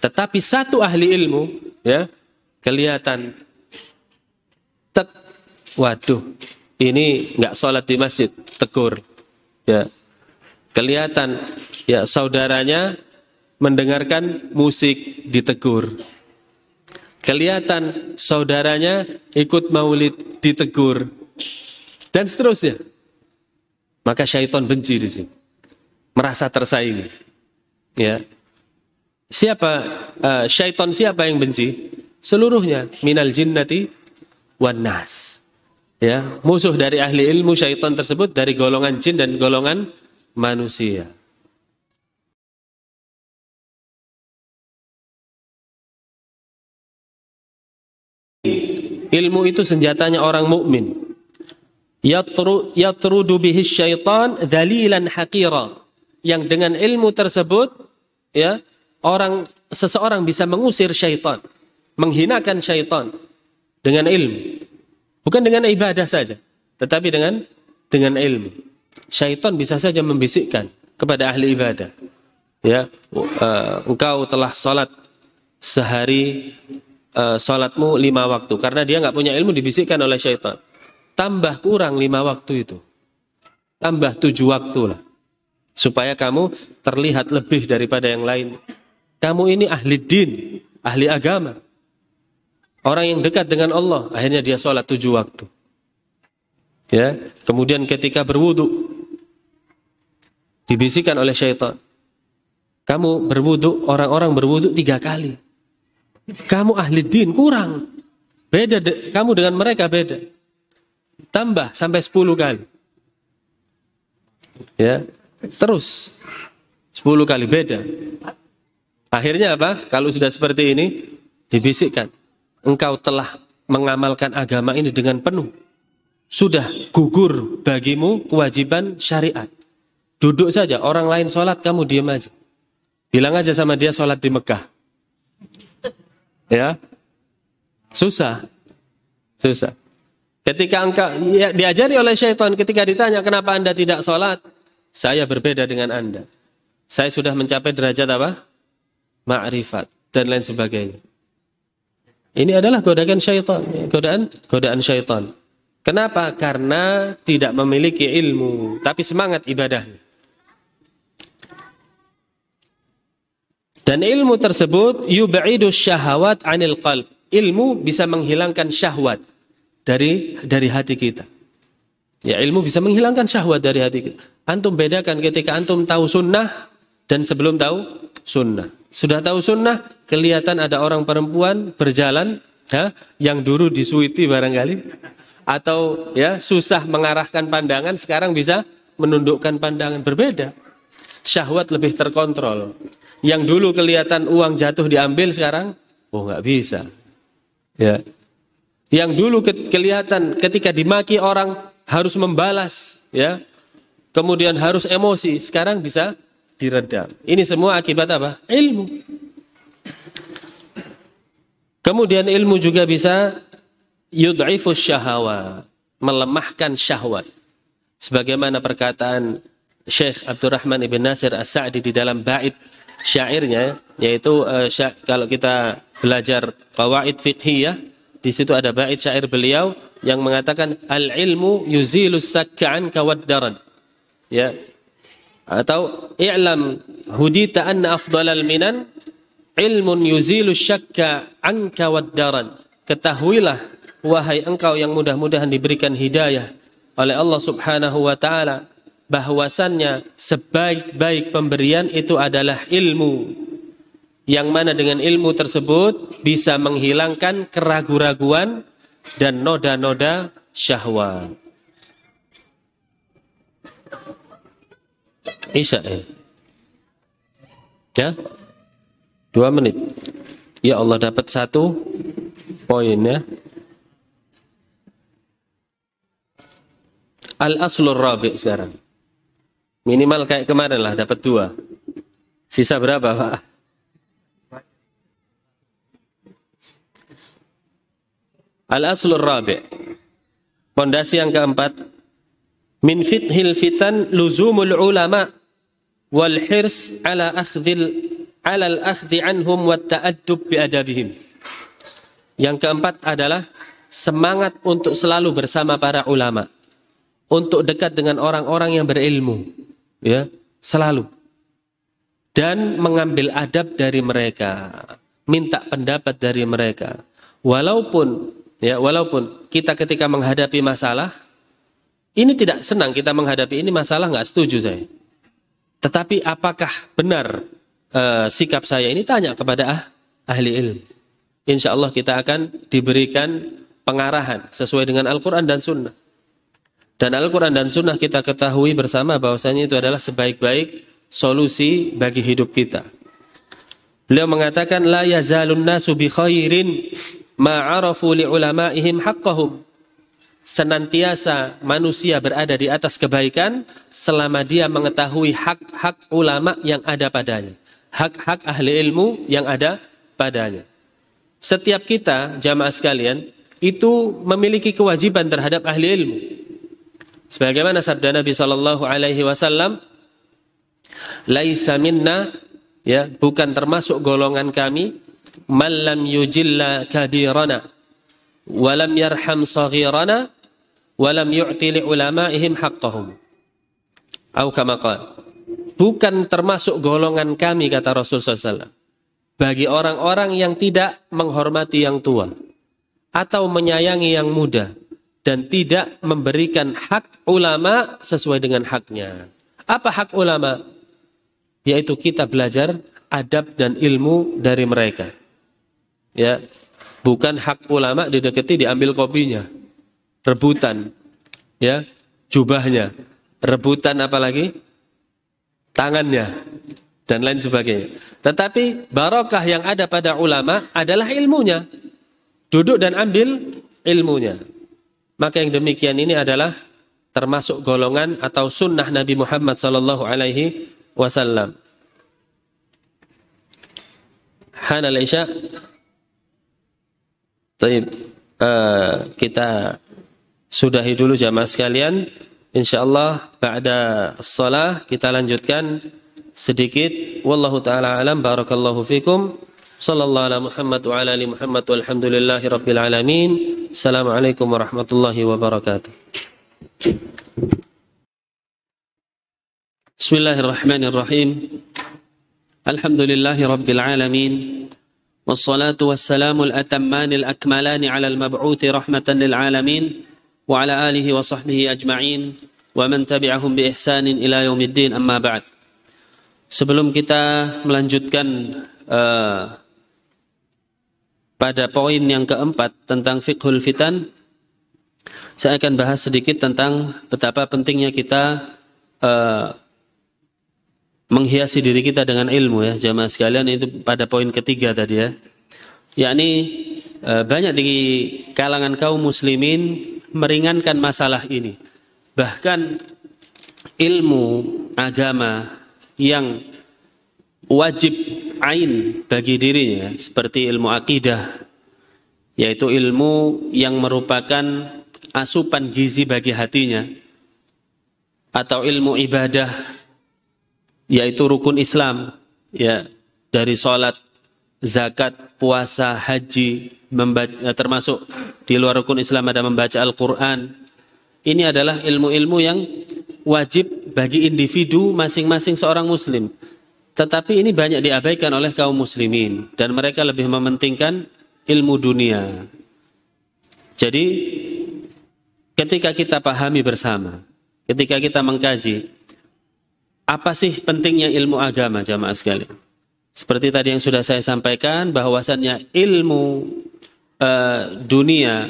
Tetapi satu ahli ilmu, ya, kelihatan waduh, ini nggak sholat di masjid, tegur, ya, kelihatan, ya, saudaranya mendengarkan musik ditegur. Kelihatan saudaranya ikut maulid ditegur. Dan seterusnya. Maka syaitan benci di sini. Merasa tersaingi. Ya. Siapa uh, syaitan siapa yang benci? Seluruhnya minal jinnati wan nas. Ya, musuh dari ahli ilmu syaitan tersebut dari golongan jin dan golongan manusia. Ilmu itu senjatanya orang mukmin. Yatru, yatrudu bihi syaitan dhalilan haqira yang dengan ilmu tersebut ya orang seseorang bisa mengusir syaitan menghinakan syaitan dengan ilmu bukan dengan ibadah saja tetapi dengan dengan ilmu syaitan bisa saja membisikkan kepada ahli ibadah ya uh, engkau telah salat sehari uh, salatmu lima waktu karena dia nggak punya ilmu dibisikkan oleh syaitan tambah kurang lima waktu itu. Tambah tujuh waktu lah. Supaya kamu terlihat lebih daripada yang lain. Kamu ini ahli din, ahli agama. Orang yang dekat dengan Allah, akhirnya dia sholat tujuh waktu. Ya, kemudian ketika berwudu, dibisikkan oleh syaitan. Kamu berwudu, orang-orang berwudu tiga kali. Kamu ahli din, kurang. Beda, kamu dengan mereka beda tambah sampai 10 kali. Ya, terus 10 kali beda. Akhirnya apa? Kalau sudah seperti ini dibisikkan, engkau telah mengamalkan agama ini dengan penuh. Sudah gugur bagimu kewajiban syariat. Duduk saja, orang lain sholat, kamu diam aja. Bilang aja sama dia sholat di Mekah. Ya, susah, susah. Ketika engkau ya, diajari oleh syaitan ketika ditanya kenapa anda tidak sholat, saya berbeda dengan anda. Saya sudah mencapai derajat apa? Ma'rifat dan lain sebagainya. Ini adalah godaan syaitan, godaan godaan syaitan. Kenapa? Karena tidak memiliki ilmu, tapi semangat ibadahnya. Dan ilmu tersebut yub'idu syahwat anil qalb. Ilmu bisa menghilangkan syahwat dari dari hati kita. Ya ilmu bisa menghilangkan syahwat dari hati kita. Antum bedakan ketika antum tahu sunnah dan sebelum tahu sunnah. Sudah tahu sunnah, kelihatan ada orang perempuan berjalan ya, yang dulu disuiti barangkali atau ya susah mengarahkan pandangan sekarang bisa menundukkan pandangan berbeda. Syahwat lebih terkontrol. Yang dulu kelihatan uang jatuh diambil sekarang, oh nggak bisa. Ya, yang dulu ke kelihatan ketika dimaki orang harus membalas, ya. Kemudian harus emosi, sekarang bisa diredam. Ini semua akibat apa? Ilmu. Kemudian ilmu juga bisa yud'ifus syahawat, melemahkan syahwat. Sebagaimana perkataan Syekh Abdurrahman Ibn Nasir As-Sa'di di dalam bait syairnya, yaitu uh, sya kalau kita belajar qawaid fiqhiyah, di situ ada bait syair beliau yang mengatakan al-ilmu yuzilus sakka anka wad-daran. Ya. Atau i'lam hudita anna afdalal minan ilmun yuzilu syakka anka wad-daran. Ketahuilah wahai engkau yang mudah-mudahan diberikan hidayah oleh Allah Subhanahu wa taala bahwasannya sebaik-baik pemberian itu adalah ilmu yang mana dengan ilmu tersebut bisa menghilangkan keraguan-raguan dan noda-noda syahwat. Isya ya. Ya. Dua menit. Ya Allah dapat satu poin ya. Al-aslur rabi sekarang. Minimal kayak kemarin lah dapat dua. Sisa berapa Pak? Al-aslur rabi. Pondasi yang keempat. Min fithil fitan luzumul ulama wal hirs ala akhdhil ala al-akhdhi anhum wa ta'addub bi adabihim. Yang keempat adalah semangat untuk selalu bersama para ulama. Untuk dekat dengan orang-orang yang berilmu. Ya, selalu. Dan mengambil adab dari mereka. Minta pendapat dari mereka. Walaupun Ya, walaupun kita ketika menghadapi masalah, ini tidak senang kita menghadapi ini masalah nggak setuju saya. Tetapi apakah benar uh, sikap saya ini tanya kepada ah, ahli ilmu. Insya Allah kita akan diberikan pengarahan sesuai dengan Al-Quran dan Sunnah. Dan Al-Quran dan Sunnah kita ketahui bersama bahwasanya itu adalah sebaik-baik solusi bagi hidup kita. Beliau mengatakan la yazalun nasu bi khairin ma'arafu li'ulamaihim haqqahum. Senantiasa manusia berada di atas kebaikan selama dia mengetahui hak-hak ulama yang ada padanya. Hak-hak ahli ilmu yang ada padanya. Setiap kita, jamaah sekalian, itu memiliki kewajiban terhadap ahli ilmu. Sebagaimana sabda Nabi Shallallahu Alaihi Wasallam, "Laisa minna, ya, bukan termasuk golongan kami man lam yujilla kabirana wa lam yarham saghirana wa lam yu'ti li ulama'ihim haqqahum. Au kama Bukan termasuk golongan kami kata Rasul SAW. Bagi orang-orang yang tidak menghormati yang tua atau menyayangi yang muda dan tidak memberikan hak ulama sesuai dengan haknya. Apa hak ulama? Yaitu kita belajar adab dan ilmu dari mereka ya bukan hak ulama didekati diambil kopinya rebutan. Ya jubahnya. Rebutan apalagi? Tangannya. Dan lain sebagainya. Tetapi barokah yang ada pada ulama adalah ilmunya. Duduk dan ambil ilmunya. Maka yang demikian ini adalah termasuk golongan atau sunnah Nabi Muhammad sallallahu alaihi wasallam. Uh, kita sudahi dulu jamaah sekalian. Insyaallah ba'da shalah kita lanjutkan sedikit. Wallahu taala alam barakallahu fikum. Sallallahu ala Muhammad wa ala ali Muhammad walhamdulillahi rabbil alamin. Assalamualaikum warahmatullahi wabarakatuh. Bismillahirrahmanirrahim. Alhamdulillahi rabbil alamin. والصلاة والسلام الأتمان الأكملان على المبعوث رحمة للعالمين وعلى آله وصحبه أجمعين ومن تبعهم بإحسان إلى يوم الدين أما بعد Sebelum kita melanjutkan uh, pada poin yang keempat tentang fiqhul fitan, saya akan bahas sedikit tentang betapa pentingnya kita uh, menghiasi diri kita dengan ilmu ya jamaah sekalian itu pada poin ketiga tadi ya yakni e, banyak di kalangan kaum muslimin meringankan masalah ini. Bahkan ilmu agama yang wajib ain bagi dirinya seperti ilmu akidah yaitu ilmu yang merupakan asupan gizi bagi hatinya atau ilmu ibadah yaitu rukun Islam ya dari salat, zakat, puasa, haji, membaca, eh, termasuk di luar rukun Islam ada membaca Al-Qur'an. Ini adalah ilmu-ilmu yang wajib bagi individu masing-masing seorang muslim. Tetapi ini banyak diabaikan oleh kaum muslimin dan mereka lebih mementingkan ilmu dunia. Jadi ketika kita pahami bersama, ketika kita mengkaji apa sih pentingnya ilmu agama jamaah sekalian? Seperti tadi yang sudah saya sampaikan bahwasannya ilmu uh, dunia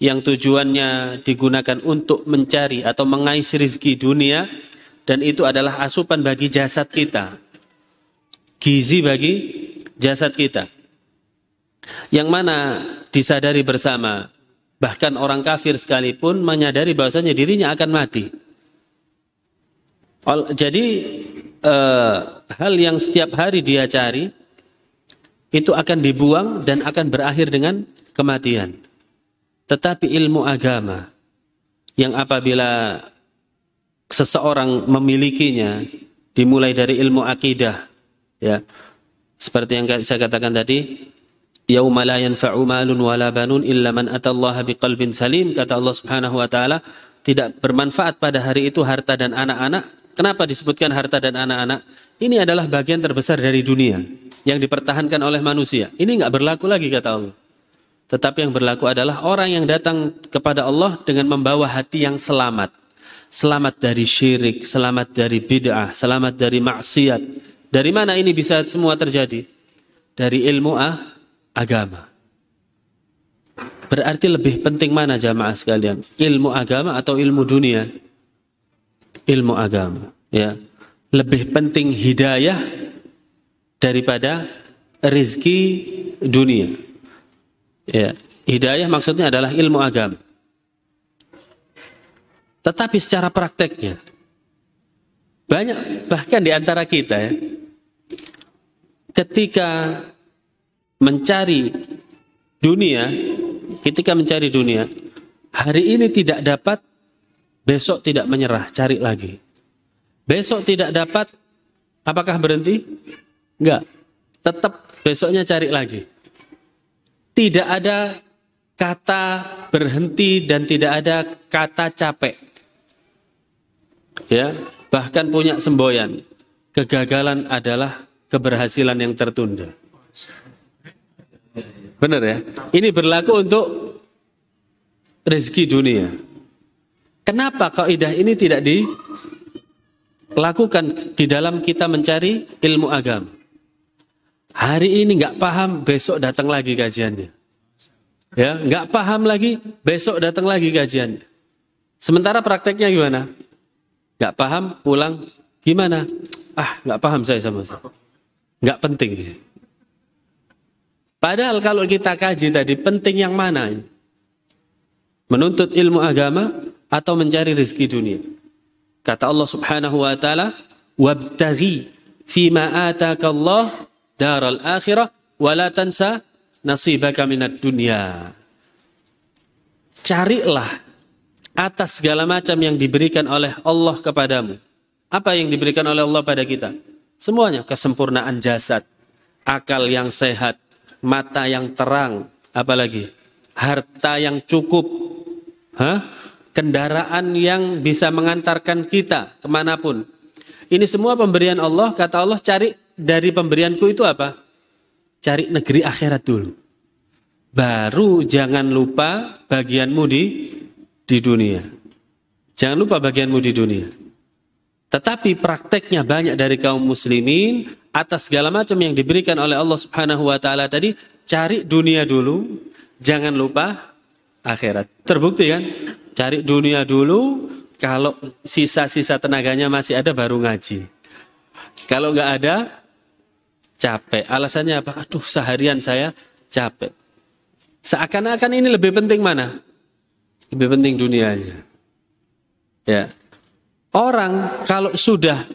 yang tujuannya digunakan untuk mencari atau mengais rizki dunia dan itu adalah asupan bagi jasad kita. Gizi bagi jasad kita. Yang mana disadari bersama bahkan orang kafir sekalipun menyadari bahwasanya dirinya akan mati. Jadi eh, hal yang setiap hari dia cari itu akan dibuang dan akan berakhir dengan kematian. Tetapi ilmu agama yang apabila seseorang memilikinya dimulai dari ilmu akidah ya seperti yang saya katakan tadi yauma la yanfa'u malun wala banun illa man atallaha biqalbin salim kata Allah Subhanahu wa taala tidak bermanfaat pada hari itu harta dan anak-anak kenapa disebutkan harta dan anak-anak ini adalah bagian terbesar dari dunia yang dipertahankan oleh manusia ini enggak berlaku lagi kata Allah tetapi yang berlaku adalah orang yang datang kepada Allah dengan membawa hati yang selamat. Selamat dari syirik, selamat dari bid'ah, selamat dari maksiat. Dari mana ini bisa semua terjadi? Dari ilmu ah, agama. Berarti lebih penting mana jamaah sekalian? Ilmu agama atau ilmu dunia? Ilmu agama, ya. Lebih penting hidayah daripada rizki dunia. Ya, hidayah maksudnya adalah ilmu agama. Tetapi secara prakteknya banyak bahkan di antara kita ya ketika mencari dunia, ketika mencari dunia, hari ini tidak dapat, besok tidak menyerah, cari lagi. Besok tidak dapat, apakah berhenti? Enggak. Tetap besoknya cari lagi tidak ada kata berhenti dan tidak ada kata capek. Ya, bahkan punya semboyan. Kegagalan adalah keberhasilan yang tertunda. Benar ya? Ini berlaku untuk rezeki dunia. Kenapa kaidah ini tidak dilakukan di dalam kita mencari ilmu agama? Hari ini nggak paham, besok datang lagi kajiannya. Ya, nggak paham lagi, besok datang lagi kajiannya. Sementara prakteknya gimana? Nggak paham, pulang gimana? Ah, nggak paham saya sama saya. Nggak penting. Padahal kalau kita kaji tadi penting yang mana? Menuntut ilmu agama atau mencari rezeki dunia? Kata Allah Subhanahu wa taala, "Wabtaghi fima ataka Allah daral akhirah wala tansa nasibaka minad dunya. Carilah atas segala macam yang diberikan oleh Allah kepadamu. Apa yang diberikan oleh Allah pada kita? Semuanya kesempurnaan jasad, akal yang sehat, mata yang terang, apalagi harta yang cukup, Hah? Kendaraan yang bisa mengantarkan kita ke mana pun. Ini semua pemberian Allah, kata Allah cari dari pemberianku itu apa? Cari negeri akhirat dulu. Baru jangan lupa bagianmu di di dunia. Jangan lupa bagianmu di dunia. Tetapi prakteknya banyak dari kaum muslimin atas segala macam yang diberikan oleh Allah Subhanahu wa taala tadi, cari dunia dulu, jangan lupa akhirat. Terbukti kan? Cari dunia dulu, kalau sisa-sisa tenaganya masih ada baru ngaji. Kalau nggak ada, capek. Alasannya apa? Aduh, seharian saya capek. Seakan-akan ini lebih penting mana? Lebih penting dunianya. Ya. Orang kalau sudah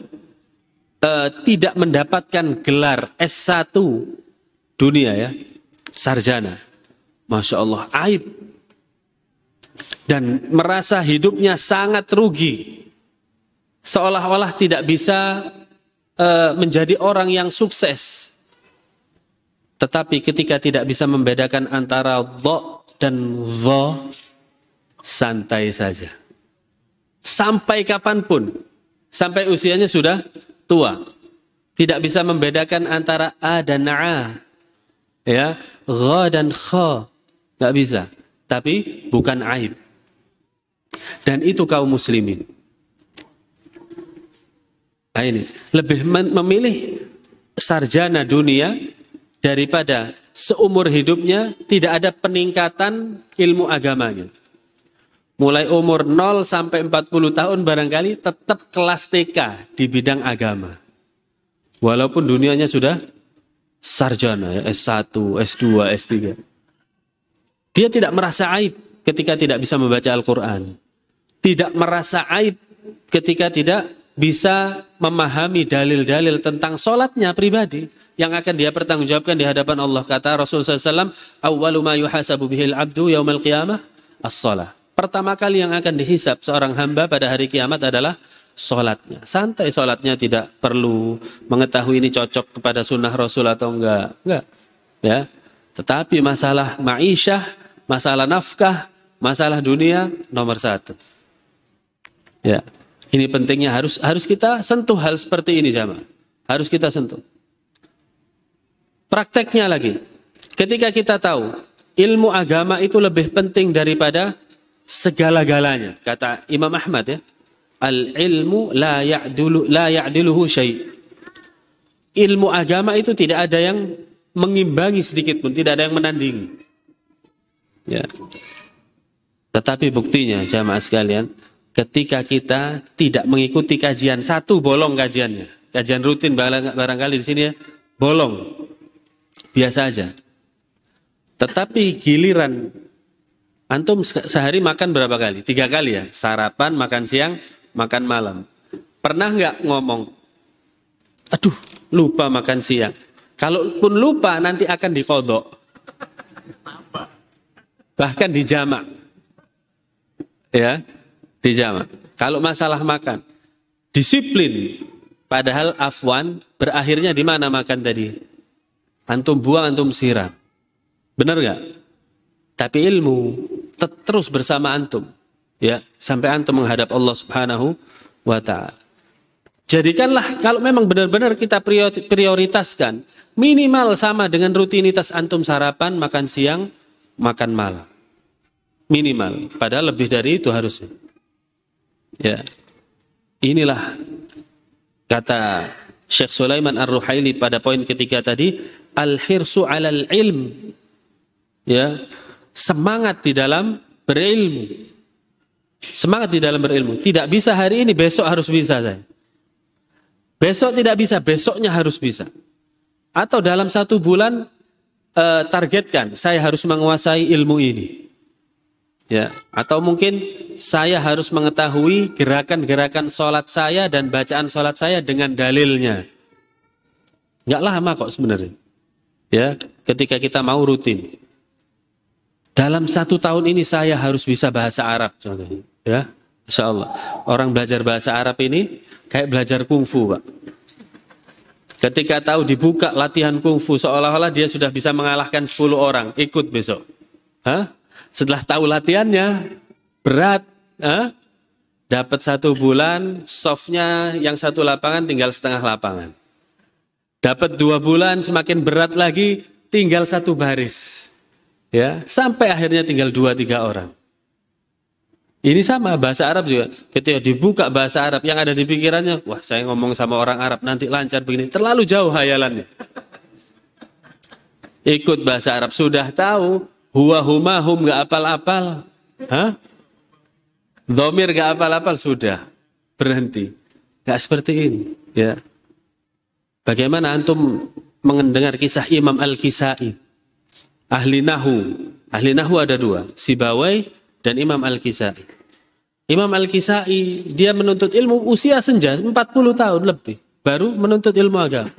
uh, tidak mendapatkan gelar S1 dunia ya, sarjana. Masya Allah, aib. Dan merasa hidupnya sangat rugi. Seolah-olah tidak bisa uh, menjadi orang yang sukses. Tetapi ketika tidak bisa membedakan antara dho dan dho, santai saja. Sampai kapan pun, sampai usianya sudah tua. Tidak bisa membedakan antara a dan a. Ya, gha dan kha. Tidak bisa. Tapi bukan aib. Dan itu kaum muslimin. Nah ini, lebih memilih sarjana dunia daripada seumur hidupnya tidak ada peningkatan ilmu agamanya. Mulai umur 0 sampai 40 tahun barangkali tetap kelas TK di bidang agama. Walaupun dunianya sudah sarjana, ya, S1, S2, S3. Dia tidak merasa aib ketika tidak bisa membaca Al-Quran. Tidak merasa aib ketika tidak bisa memahami dalil-dalil tentang sholatnya pribadi yang akan dia pertanggungjawabkan di hadapan Allah. Kata Rasulullah SAW, Awalu ma yuhasabu bihil abdu yaumal qiyamah as-sholah. Pertama kali yang akan dihisap seorang hamba pada hari kiamat adalah sholatnya. Santai sholatnya tidak perlu mengetahui ini cocok kepada sunnah Rasul atau enggak. Enggak. Ya. Tetapi masalah ma'isyah, masalah nafkah, masalah dunia nomor satu. Ya. Ini pentingnya harus harus kita sentuh hal seperti ini jamaah. Harus kita sentuh. Prakteknya lagi. Ketika kita tahu ilmu agama itu lebih penting daripada segala-galanya. Kata Imam Ahmad ya. Al ilmu la ya'dulu la ya'diluhu syai. Ilmu agama itu tidak ada yang mengimbangi sedikit pun, tidak ada yang menandingi. Ya. Tetapi buktinya jamaah sekalian, ketika kita tidak mengikuti kajian satu bolong kajiannya. Kajian rutin barangkali di sini ya, bolong. Biasa aja. Tetapi giliran antum sehari makan berapa kali? Tiga kali ya. Sarapan, makan siang, makan malam. Pernah nggak ngomong, aduh lupa makan siang. Kalaupun lupa nanti akan dikodok. Bahkan dijamak. Ya, dijamak. Kalau masalah makan, disiplin. Padahal afwan berakhirnya di mana makan tadi? Antum buang, antum siram. Benar nggak? Tapi ilmu terus bersama antum. Ya, sampai antum menghadap Allah Subhanahu wa taala. Jadikanlah kalau memang benar-benar kita prioritaskan minimal sama dengan rutinitas antum sarapan, makan siang, makan malam. Minimal, padahal lebih dari itu harusnya. Ya. Inilah kata Syekh Sulaiman Ar-Ruhaili pada poin ketiga tadi, al-hirsu 'alal ilm. Ya. Semangat di dalam berilmu. Semangat di dalam berilmu. Tidak bisa hari ini, besok harus bisa saya. Besok tidak bisa, besoknya harus bisa. Atau dalam satu bulan uh, targetkan, saya harus menguasai ilmu ini. Ya, atau mungkin saya harus mengetahui gerakan-gerakan sholat saya dan bacaan sholat saya dengan dalilnya. Nggak lama kok sebenarnya. Ya, ketika kita mau rutin. Dalam satu tahun ini saya harus bisa bahasa Arab contohnya. Ya, Insya Allah. Orang belajar bahasa Arab ini kayak belajar kungfu, Pak. Ketika tahu dibuka latihan kungfu, seolah-olah dia sudah bisa mengalahkan 10 orang. Ikut besok. Hah? Setelah tahu latihannya, berat. Hah? Dapat satu bulan, softnya yang satu lapangan tinggal setengah lapangan. Dapat dua bulan, semakin berat lagi, tinggal satu baris. Ya, sampai akhirnya tinggal dua tiga orang. Ini sama bahasa Arab juga. Ketika dibuka bahasa Arab yang ada di pikirannya, wah saya ngomong sama orang Arab nanti lancar begini. Terlalu jauh hayalannya. Ikut bahasa Arab sudah tahu, huwa huma hum gak apal-apal. Hah? Domir gak apal-apal sudah berhenti. Gak seperti ini. Ya. Bagaimana antum mendengar kisah Imam Al-Kisai? Ahli Nahu. Ahli Nahu ada dua. Sibawai dan Imam Al-Kisai. Imam Al-Kisai dia menuntut ilmu usia senja 40 tahun lebih baru menuntut ilmu agama.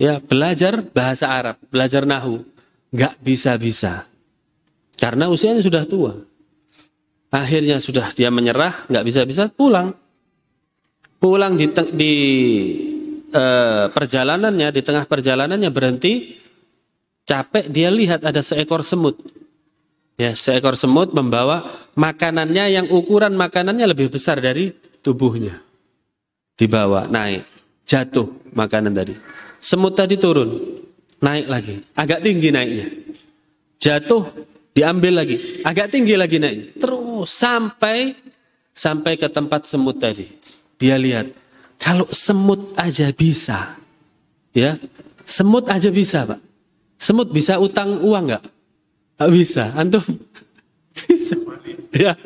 Ya, belajar bahasa Arab, belajar nahu, nggak bisa-bisa. Karena usianya sudah tua. Akhirnya sudah dia menyerah, nggak bisa-bisa pulang. Pulang di, di uh, perjalanannya, di tengah perjalanannya berhenti, capek dia lihat ada seekor semut Ya, seekor semut membawa makanannya yang ukuran makanannya lebih besar dari tubuhnya. Dibawa, naik, jatuh makanan tadi. Semut tadi turun, naik lagi, agak tinggi naiknya. Jatuh, diambil lagi, agak tinggi lagi naiknya. Terus sampai sampai ke tempat semut tadi. Dia lihat, kalau semut aja bisa, ya, semut aja bisa, Pak. Semut bisa utang uang nggak? Bisa. Antum <laughs> bisa. Ya.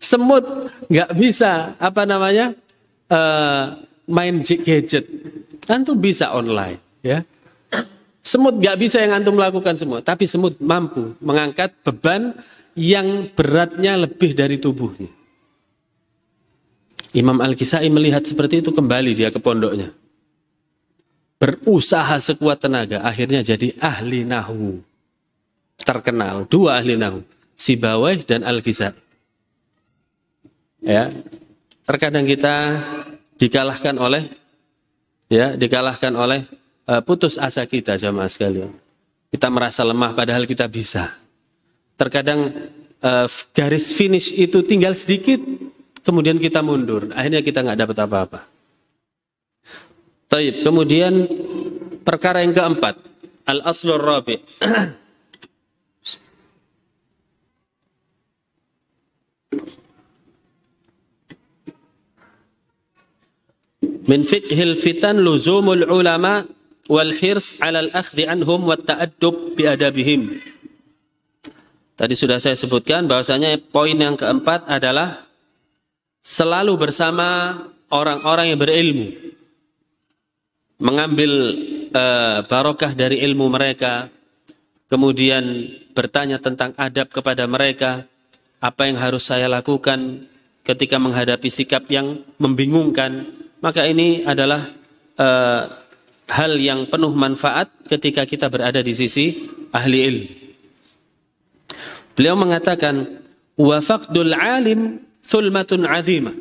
Semut nggak bisa apa namanya uh, main gadget. Antum bisa online, ya. Semut nggak bisa yang antum lakukan semua, tapi semut mampu mengangkat beban yang beratnya lebih dari tubuhnya. Imam Al-Kisai melihat seperti itu kembali dia ke pondoknya. Berusaha sekuat tenaga, akhirnya jadi ahli nahu terkenal dua ahli nahu Sibawai dan al -Ghizali. ya terkadang kita dikalahkan oleh ya dikalahkan oleh uh, putus asa kita jamaah sekalian kita merasa lemah padahal kita bisa terkadang uh, garis finish itu tinggal sedikit kemudian kita mundur akhirnya kita nggak dapat apa-apa Taib. Kemudian perkara yang keempat, al-aslur rabi. <clears throat> Min fiqhil fitan luzumul ulama wal hirs alal akhdhi anhum wa ta'addub biadabihim. Tadi sudah saya sebutkan bahwasanya poin yang keempat adalah selalu bersama orang-orang yang berilmu. Mengambil uh, barokah dari ilmu mereka, kemudian bertanya tentang adab kepada mereka, apa yang harus saya lakukan ketika menghadapi sikap yang membingungkan, maka ini adalah uh, hal yang penuh manfaat ketika kita berada di sisi ahli ilmu. Beliau mengatakan, wa faqdul alim thulmatun azimah.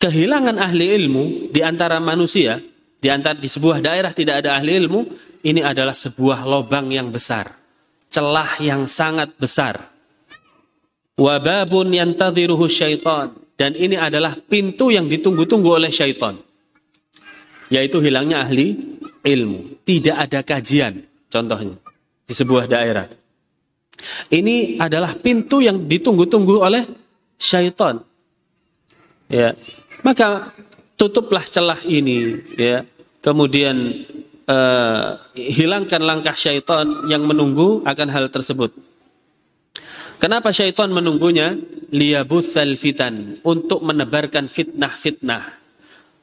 Kehilangan ahli ilmu di antara manusia, di antara di sebuah daerah tidak ada ahli ilmu, ini adalah sebuah lobang yang besar, celah yang sangat besar. Wababun yantadhiruhu syaitan dan ini adalah pintu yang ditunggu-tunggu oleh syaitan. Yaitu hilangnya ahli ilmu. Tidak ada kajian, contohnya, di sebuah daerah. Ini adalah pintu yang ditunggu-tunggu oleh syaitan. Ya. Maka tutuplah celah ini, ya. Kemudian uh, hilangkan langkah syaitan yang menunggu akan hal tersebut. Kenapa syaitan menunggunya? Liyabuthal fitan. Untuk menebarkan fitnah-fitnah.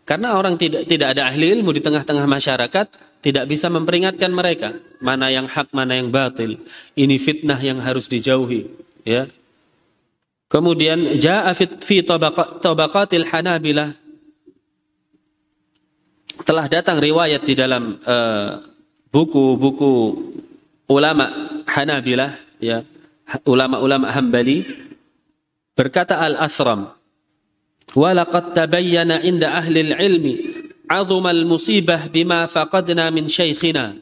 Karena orang tidak tidak ada ahli ilmu di tengah-tengah masyarakat, tidak bisa memperingatkan mereka mana yang hak, mana yang batil. Ini fitnah yang harus dijauhi, ya. Kemudian jaa fi tabaqatil Hanabilah telah datang riwayat di dalam eh, buku-buku uh, ulama Hanabilah ya ulama-ulama Hambali berkata Al-Athram walaqad tabayyana inda ahli al-ilmi azuma al-musibah bima faqadna min syaikhina.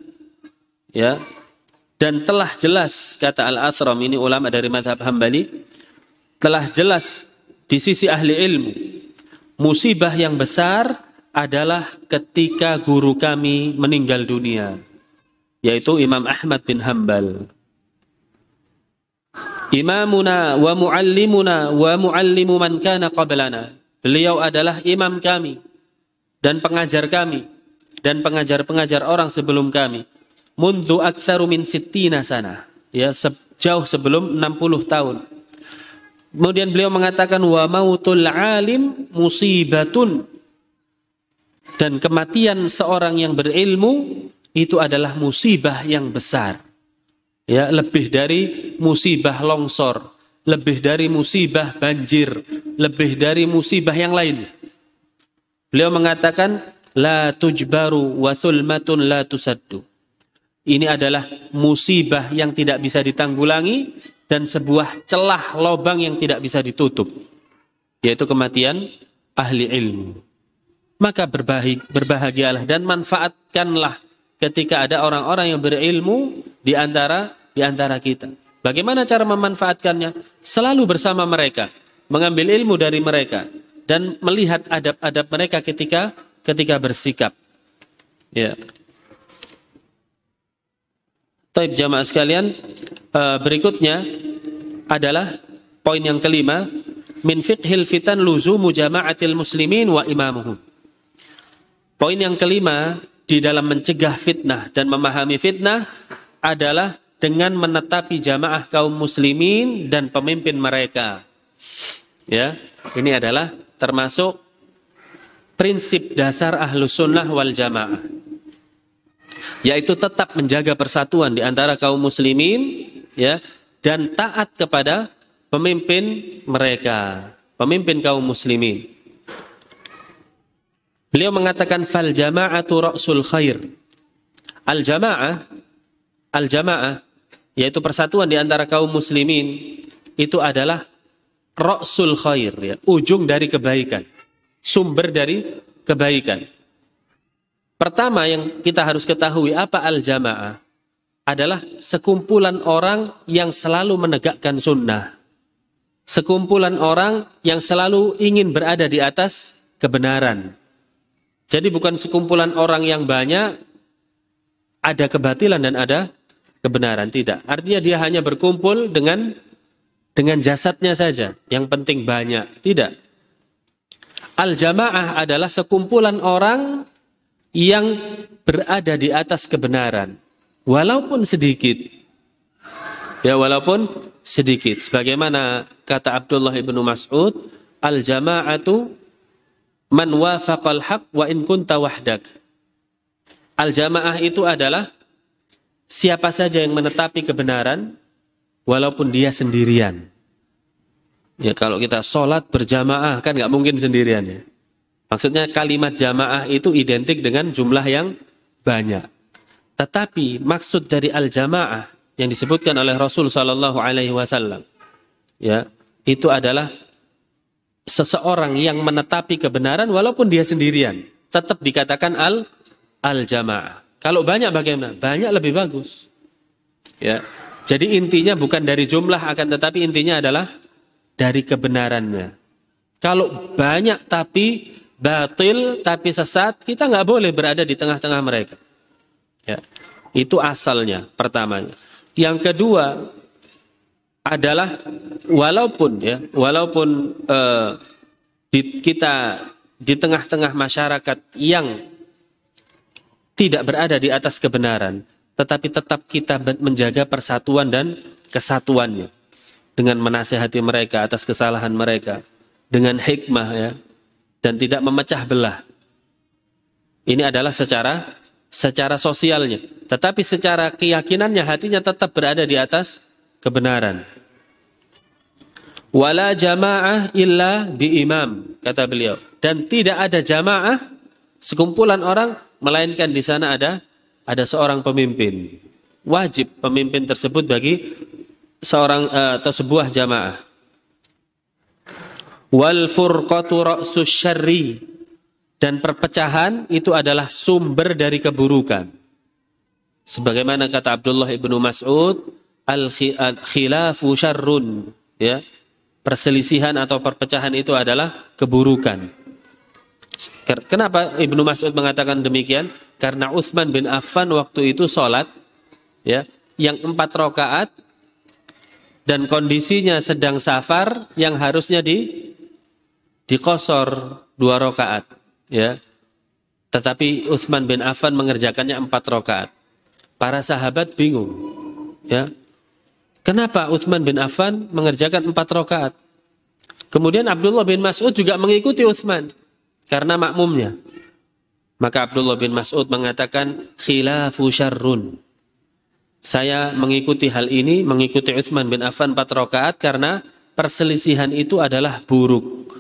Ya. Dan telah jelas kata Al-Athram ini ulama dari madhab Hambali telah jelas di sisi ahli ilmu musibah yang besar adalah ketika guru kami meninggal dunia yaitu Imam Ahmad bin Hambal imamuna wa muallimuna wa muallimu man kana qablana. Beliau adalah imam kami dan pengajar kami dan pengajar-pengajar orang sebelum kami. Mundu aktsaru min sittina sana. Ya, sejauh sebelum 60 tahun. Kemudian beliau mengatakan wa mautul alim musibatun. Dan kematian seorang yang berilmu itu adalah musibah yang besar ya lebih dari musibah longsor lebih dari musibah banjir, lebih dari musibah yang lain. Beliau mengatakan la tujbaru wa thulmatun la tusaddu. Ini adalah musibah yang tidak bisa ditanggulangi dan sebuah celah lobang yang tidak bisa ditutup. Yaitu kematian ahli ilmu. Maka berbahagialah dan manfaatkanlah ketika ada orang-orang yang berilmu di antara di antara kita. Bagaimana cara memanfaatkannya? Selalu bersama mereka, mengambil ilmu dari mereka dan melihat adab-adab mereka ketika ketika bersikap. Ya. Taib jamaah sekalian, eh, berikutnya adalah poin yang kelima, min fiqhil fitan luzumu jama'atil muslimin wa imamuhum. Poin yang kelima di dalam mencegah fitnah dan memahami fitnah adalah dengan menetapi jamaah kaum muslimin dan pemimpin mereka. Ya, ini adalah termasuk prinsip dasar ahlus sunnah wal jamaah. Yaitu tetap menjaga persatuan di antara kaum muslimin ya dan taat kepada pemimpin mereka, pemimpin kaum muslimin. Beliau mengatakan fal jama'atu ra'sul khair. Al jamaah al jamaah yaitu persatuan di antara kaum muslimin itu adalah ra'sul khair ya, ujung dari kebaikan, sumber dari kebaikan. Pertama yang kita harus ketahui apa al-jamaah adalah sekumpulan orang yang selalu menegakkan sunnah. Sekumpulan orang yang selalu ingin berada di atas kebenaran. Jadi bukan sekumpulan orang yang banyak ada kebatilan dan ada kebenaran tidak. Artinya dia hanya berkumpul dengan dengan jasadnya saja. Yang penting banyak. Tidak. Al-jamaah adalah sekumpulan orang yang berada di atas kebenaran. Walaupun sedikit. Ya walaupun sedikit. Sebagaimana kata Abdullah ibnu Mas'ud, Al-jama'atu man wafaqal haq wa in kunta wahdak. Al-jamaah itu adalah siapa saja yang menetapi kebenaran walaupun dia sendirian. Ya kalau kita sholat berjamaah kan nggak mungkin sendirian ya. Maksudnya kalimat jamaah itu identik dengan jumlah yang banyak. Tetapi maksud dari al jamaah yang disebutkan oleh Rasul Shallallahu Alaihi Wasallam, ya itu adalah seseorang yang menetapi kebenaran walaupun dia sendirian, tetap dikatakan al al jamaah. Kalau banyak bagaimana? Banyak lebih bagus. Ya. Jadi intinya bukan dari jumlah akan tetapi intinya adalah dari kebenarannya. Kalau banyak tapi batil tapi sesat, kita nggak boleh berada di tengah-tengah mereka. Ya. Itu asalnya pertamanya. Yang kedua adalah walaupun ya, walaupun uh, di, kita di tengah-tengah masyarakat yang tidak berada di atas kebenaran, tetapi tetap kita menjaga persatuan dan kesatuannya dengan menasehati mereka atas kesalahan mereka dengan hikmah ya dan tidak memecah belah. Ini adalah secara secara sosialnya, tetapi secara keyakinannya hatinya tetap berada di atas kebenaran. Wala jamaah illa bi imam kata beliau dan tidak ada jamaah sekumpulan orang melainkan di sana ada ada seorang pemimpin. Wajib pemimpin tersebut bagi seorang uh, atau sebuah jamaah. Wal furqatu ra'sus syarri dan perpecahan itu adalah sumber dari keburukan. Sebagaimana kata Abdullah ibnu Mas'ud, al khilafu syarrun, ya. Perselisihan atau perpecahan itu adalah keburukan. Kenapa Ibnu Mas'ud mengatakan demikian? Karena Utsman bin Affan waktu itu sholat ya, yang empat rakaat dan kondisinya sedang safar yang harusnya di dikosor dua rakaat ya. Tetapi Utsman bin Affan mengerjakannya empat rakaat. Para sahabat bingung ya. Kenapa Utsman bin Affan mengerjakan empat rakaat? Kemudian Abdullah bin Mas'ud juga mengikuti Utsman karena makmumnya. Maka Abdullah bin Mas'ud mengatakan khilafu syarrun. saya mengikuti hal ini, mengikuti Utsman bin Affan 4 rakaat karena perselisihan itu adalah buruk.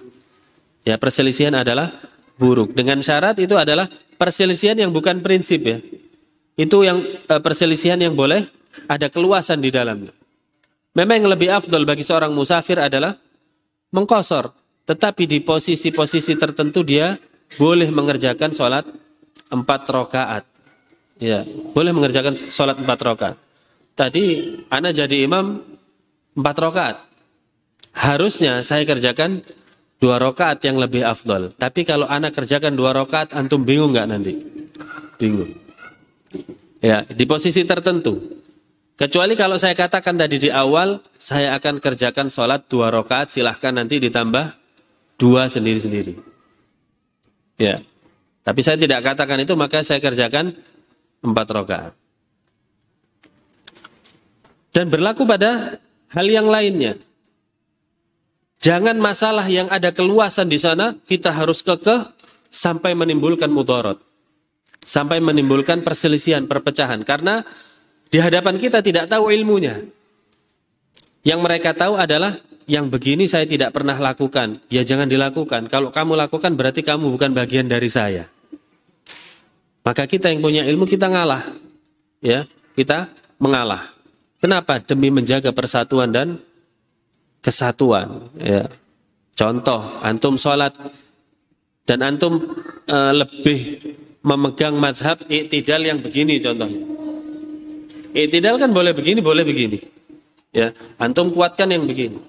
Ya, perselisihan adalah buruk. Dengan syarat itu adalah perselisihan yang bukan prinsip ya. Itu yang eh, perselisihan yang boleh ada keluasan di dalamnya. Memang yang lebih afdol bagi seorang musafir adalah mengkosor. Tetapi di posisi-posisi tertentu dia boleh mengerjakan sholat empat rakaat. Ya, boleh mengerjakan sholat empat rakaat. Tadi anak jadi imam empat rakaat. Harusnya saya kerjakan dua rakaat yang lebih afdol. Tapi kalau anak kerjakan dua rakaat, antum bingung nggak nanti? Bingung. Ya, di posisi tertentu. Kecuali kalau saya katakan tadi di awal, saya akan kerjakan sholat dua rakaat, silahkan nanti ditambah dua sendiri-sendiri. Ya, tapi saya tidak katakan itu, maka saya kerjakan empat rakaat. Dan berlaku pada hal yang lainnya. Jangan masalah yang ada keluasan di sana, kita harus kekeh sampai menimbulkan mudarat. Sampai menimbulkan perselisihan, perpecahan. Karena di hadapan kita tidak tahu ilmunya. Yang mereka tahu adalah yang begini saya tidak pernah lakukan. Ya jangan dilakukan. Kalau kamu lakukan berarti kamu bukan bagian dari saya. Maka kita yang punya ilmu kita ngalah. Ya, kita mengalah. Kenapa? Demi menjaga persatuan dan kesatuan. Ya. Contoh, antum sholat dan antum e, lebih memegang madhab iktidal yang begini contohnya. Iktidal kan boleh begini, boleh begini. Ya, antum kuatkan yang begini.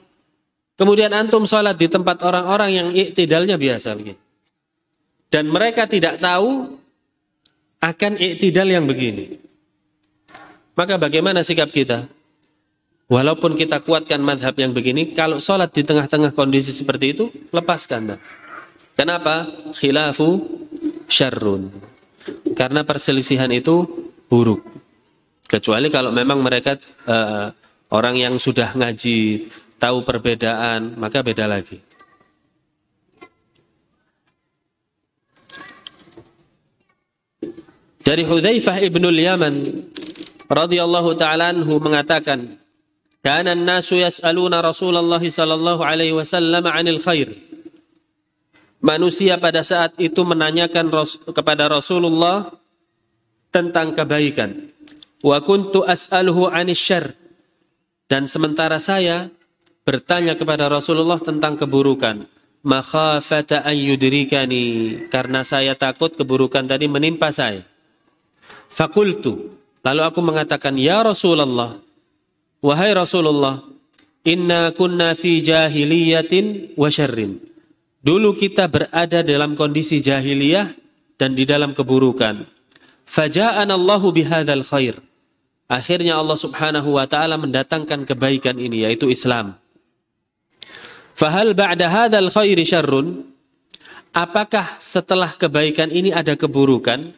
Kemudian antum sholat di tempat orang-orang yang iktidalnya biasa begini. Dan mereka tidak tahu akan iktidal yang begini. Maka bagaimana sikap kita? Walaupun kita kuatkan madhab yang begini, kalau sholat di tengah-tengah kondisi seperti itu, lepaskan. Kenapa? Khilafu syarrun. Karena perselisihan itu buruk. Kecuali kalau memang mereka uh, orang yang sudah ngaji, tahu perbedaan, maka beda lagi. Dari Hudzaifah ibnul Yaman radhiyallahu taala anhu mengatakan, "Kana an-nasu yas'aluna Rasulullah sallallahu alaihi wasallam 'anil khair." Manusia pada saat itu menanyakan kepada Rasulullah tentang kebaikan. Wa kuntu as'aluhu syarr. Dan sementara saya bertanya kepada Rasulullah tentang keburukan. Makhafata an. Karena saya takut keburukan tadi menimpa saya. Fakultu. Lalu aku mengatakan, Ya Rasulullah. Wahai Rasulullah. Inna kunna fi jahiliyatin wa syarrin. Dulu kita berada dalam kondisi jahiliyah dan di dalam keburukan. Faja'an Allahu bihadzal khair. Akhirnya Allah Subhanahu wa taala mendatangkan kebaikan ini yaitu Islam. Fahal ba'da hadzal khairi syarrun? Apakah setelah kebaikan ini ada keburukan?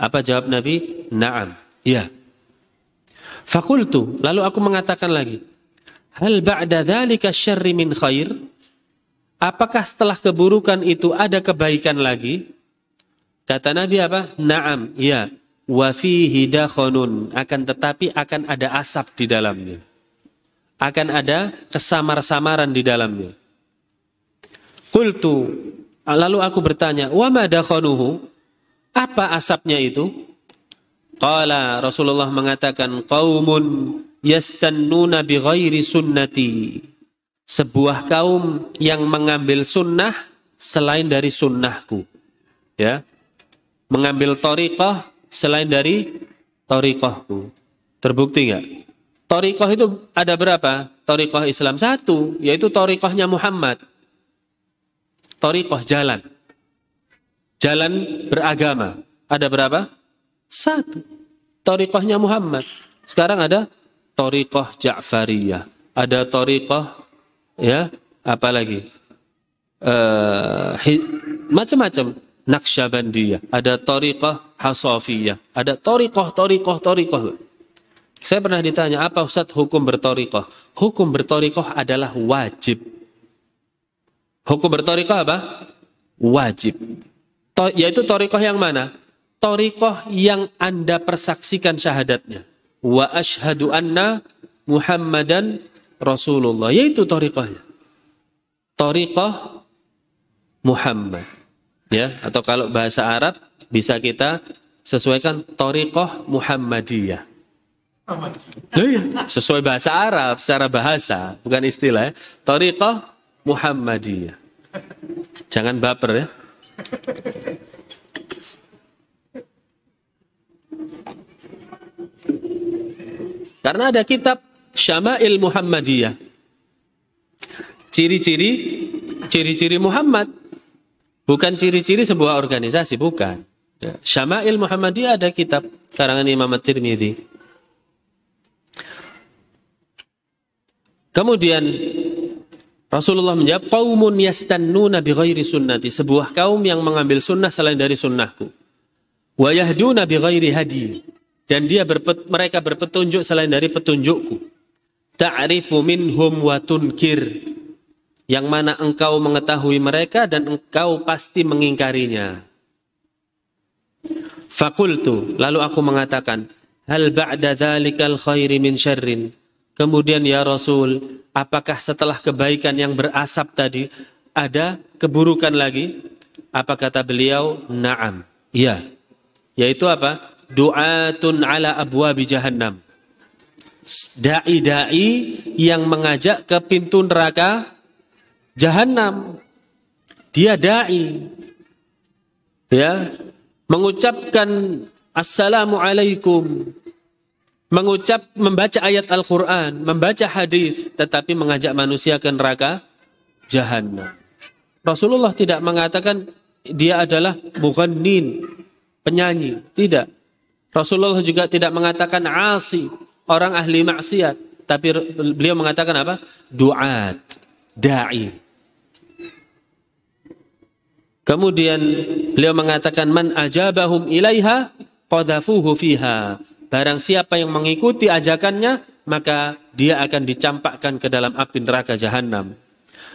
Apa jawab Nabi? Naam. Ya. Fakultu, lalu aku mengatakan lagi, hal ba'da dzalika syarri min khair? Apakah setelah keburukan itu ada kebaikan lagi? Kata Nabi apa? Naam, ya wa fihi akan tetapi akan ada asap di dalamnya akan ada kesamar-samaran di dalamnya. Qultu lalu aku bertanya wa ma dakhonuhu apa asapnya itu? Qala Rasulullah mengatakan qaumun yastannuna bi ghairi sunnati. Sebuah kaum yang mengambil sunnah selain dari sunnahku ya. Mengambil tariqah selain dari torikohku. Terbukti nggak? Torikoh itu ada berapa? Torikoh Islam satu, yaitu torikohnya Muhammad. Torikoh jalan. Jalan beragama. Ada berapa? Satu. Torikohnya Muhammad. Sekarang ada torikoh Ja'fariyah. Ada torikoh, ya, apa lagi? Uh, macam-macam Naqsyabandiyah, ada Tariqah Hasafiyah, ada Tariqah, Tariqah, Tariqah. Saya pernah ditanya, apa Ustaz hukum bertoriqah? Hukum bertoriqah adalah wajib. Hukum bertoriqah apa? Wajib. To, yaitu toriqah yang mana? Toriqah yang Anda persaksikan syahadatnya. wa ashhadu anna Muhammadan Rasulullah. Yaitu tariqahnya. Tariqah Muhammad. Ya, atau kalau bahasa Arab bisa kita sesuaikan tariqah Muhammadiyah. Iya, sesuai bahasa Arab, secara bahasa, bukan istilah ya. Tariqah Muhammadiyah. Jangan baper ya. Karena ada kitab Syama'il Muhammadiyah. Ciri-ciri ciri-ciri Muhammad. Bukan ciri-ciri sebuah organisasi, bukan. Ya. Syama'il Muhammadiyah ada kitab karangan Imam At-Tirmidzi. Kemudian Rasulullah menjawab, "Qaumun yastannuna bi ghairi sunnati." Sebuah kaum yang mengambil sunnah selain dari sunnahku. Wa yahduna bi hadi. Dan dia berpet, mereka berpetunjuk selain dari petunjukku. Ta'rifu minhum wa tunkir. Yang mana engkau mengetahui mereka dan engkau pasti mengingkarinya. Fakultu, lalu aku mengatakan, Hal ba'da dhalikal khairi min syarrin. Kemudian ya Rasul, apakah setelah kebaikan yang berasap tadi, ada keburukan lagi? Apa kata beliau? Naam. Iya. Yaitu apa? du'atun ala abwabi jahannam. Dai-dai yang mengajak ke pintu neraka jahanam. Dia dai. Ya, mengucapkan assalamu alaikum. Mengucap membaca ayat Al-Qur'an, membaca hadis tetapi mengajak manusia ke neraka jahanam. Rasulullah tidak mengatakan dia adalah mughannin, penyanyi, tidak. Rasulullah juga tidak mengatakan asi, orang ahli maksiat, tapi beliau mengatakan apa? Duat, dai. Kemudian beliau mengatakan man ajabahum ilaiha qadafuhu fiha. Barang siapa yang mengikuti ajakannya, maka dia akan dicampakkan ke dalam api neraka jahanam.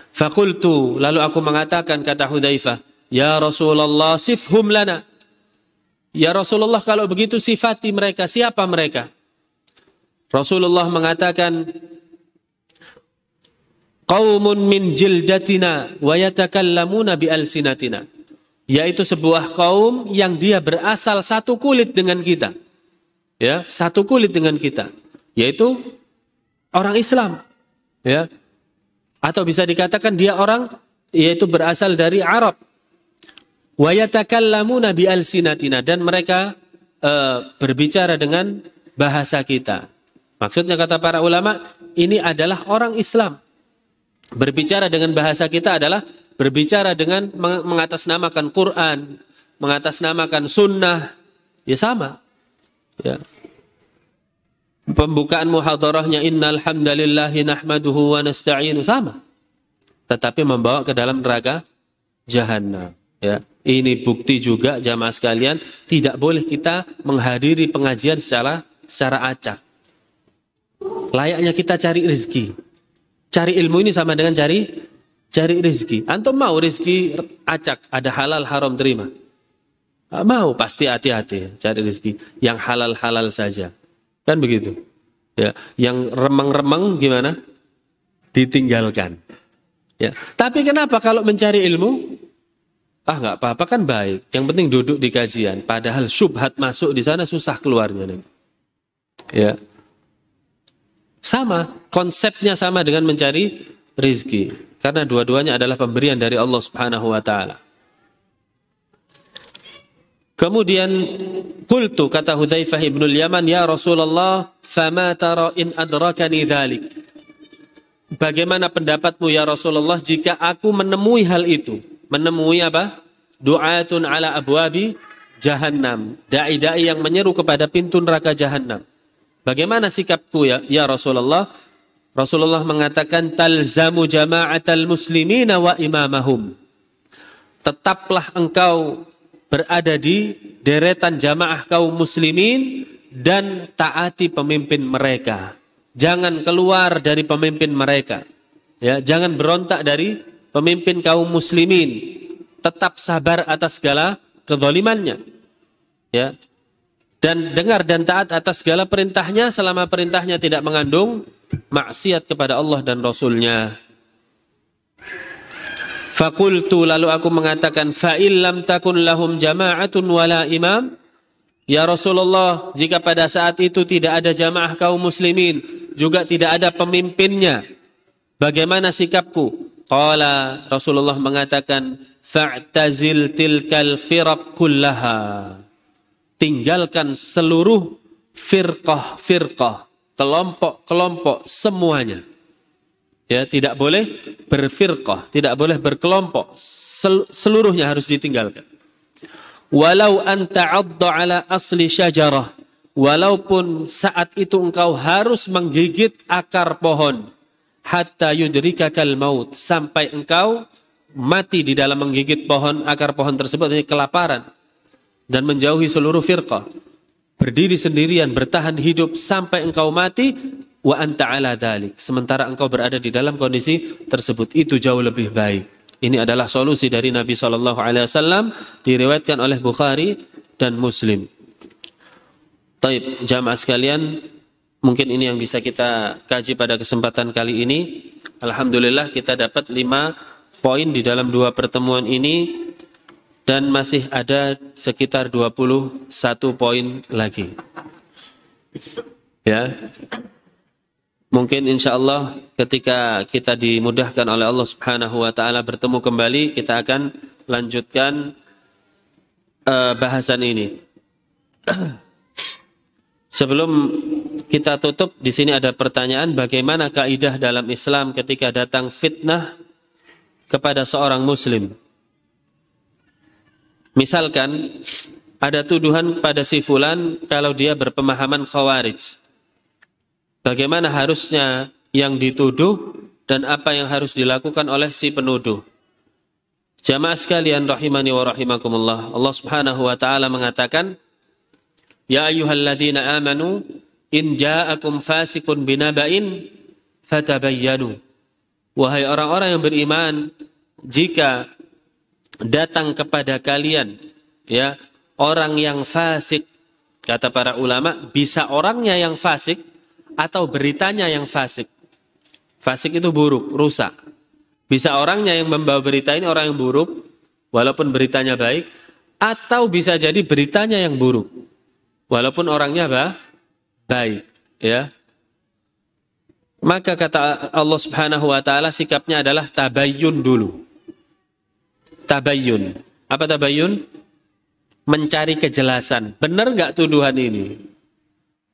Fakultu, lalu aku mengatakan kata Hudzaifah, "Ya Rasulullah, sifhum lana." Ya Rasulullah kalau begitu sifati mereka. Siapa mereka? Rasulullah mengatakan, Qaumun min jildatina wa yatakallamuna bi alsinatina. Yaitu sebuah kaum yang dia berasal satu kulit dengan kita. Ya, satu kulit dengan kita. Yaitu orang Islam. Ya. Atau bisa dikatakan dia orang yaitu berasal dari Arab wa yatakallamuna bi alsinatina dan mereka uh, berbicara dengan bahasa kita. Maksudnya kata para ulama, ini adalah orang Islam. Berbicara dengan bahasa kita adalah berbicara dengan mengatasnamakan Quran, mengatasnamakan sunnah, ya sama. Ya. Pembukaan muhadarahnya innal hamdalillahi nahmaduhu wa nasta'inu sama. Tetapi membawa ke dalam neraka jahanam. Ya, ini bukti juga jamaah sekalian tidak boleh kita menghadiri pengajian secara secara acak. Layaknya kita cari rezeki. Cari ilmu ini sama dengan cari cari rezeki. Antum mau rezeki acak, ada halal haram terima. Mau pasti hati-hati cari rezeki yang halal-halal saja. Kan begitu. Ya, yang remeng-remeng gimana? Ditinggalkan. Ya. Tapi kenapa kalau mencari ilmu Ah nggak apa-apa kan baik. Yang penting duduk di kajian. Padahal subhat masuk di sana susah keluarnya nih. Ya. Sama, konsepnya sama dengan mencari rizki. Karena dua-duanya adalah pemberian dari Allah Subhanahu wa taala. Kemudian qultu kata Hudzaifah ibn Yaman ya Rasulullah fama tara in adrakani dzalik. Bagaimana pendapatmu ya Rasulullah jika aku menemui hal itu? menemui apa? Du'atun ala abwabi jahannam. Dai-dai yang menyeru kepada pintu neraka jahannam. Bagaimana sikapku ya, ya Rasulullah? Rasulullah mengatakan talzamu jama'atal muslimina wa imamahum. Tetaplah engkau berada di deretan jamaah kaum muslimin dan taati pemimpin mereka. Jangan keluar dari pemimpin mereka. Ya, jangan berontak dari pemimpin kaum muslimin tetap sabar atas segala kezalimannya. Ya. dan dengar dan taat atas segala perintahnya selama perintahnya tidak mengandung maksiat kepada Allah dan Rasulnya. Fakultu lalu aku mengatakan fa'il lam takun lahum jama'atun wala imam Ya Rasulullah, jika pada saat itu tidak ada jamaah kaum muslimin, juga tidak ada pemimpinnya, bagaimana sikapku? Qala Rasulullah mengatakan, fa'tazil tilkal firaq kullaha tinggalkan seluruh firqah-firqah, kelompok-kelompok semuanya. Ya, tidak boleh berfirqah, tidak boleh berkelompok. Sel seluruhnya harus ditinggalkan. Walau anta ala asli syajarah, walaupun saat itu engkau harus menggigit akar pohon hatta yudrikakal maut sampai engkau mati di dalam menggigit pohon akar pohon tersebut ini kelaparan dan menjauhi seluruh firqah. Berdiri sendirian, bertahan hidup sampai engkau mati, wa anta ala dalik. Sementara engkau berada di dalam kondisi tersebut, itu jauh lebih baik. Ini adalah solusi dari Nabi Shallallahu Alaihi Wasallam diriwayatkan oleh Bukhari dan Muslim. Taib jamaah sekalian, mungkin ini yang bisa kita kaji pada kesempatan kali ini. Alhamdulillah kita dapat lima poin di dalam dua pertemuan ini dan masih ada sekitar 21 poin lagi. Ya. Mungkin insya Allah ketika kita dimudahkan oleh Allah Subhanahu wa taala bertemu kembali kita akan lanjutkan uh, bahasan ini. <clears throat> Sebelum kita tutup di sini ada pertanyaan bagaimana kaidah dalam Islam ketika datang fitnah kepada seorang muslim. Misalkan ada tuduhan pada si fulan kalau dia berpemahaman khawarij. Bagaimana harusnya yang dituduh dan apa yang harus dilakukan oleh si penuduh. Jamaah sekalian rahimani wa rahimakumullah. Allah Subhanahu wa taala mengatakan, "Ya ayyuhalladzina amanu in ja'akum fasiqun binaba'in fatabayyanu." Wahai orang-orang yang beriman, jika datang kepada kalian ya orang yang fasik kata para ulama bisa orangnya yang fasik atau beritanya yang fasik fasik itu buruk rusak bisa orangnya yang membawa berita ini orang yang buruk walaupun beritanya baik atau bisa jadi beritanya yang buruk walaupun orangnya bah, baik ya maka kata Allah Subhanahu wa taala sikapnya adalah tabayyun dulu tabayun. Apa tabayun? Mencari kejelasan. Benar nggak tuduhan ini?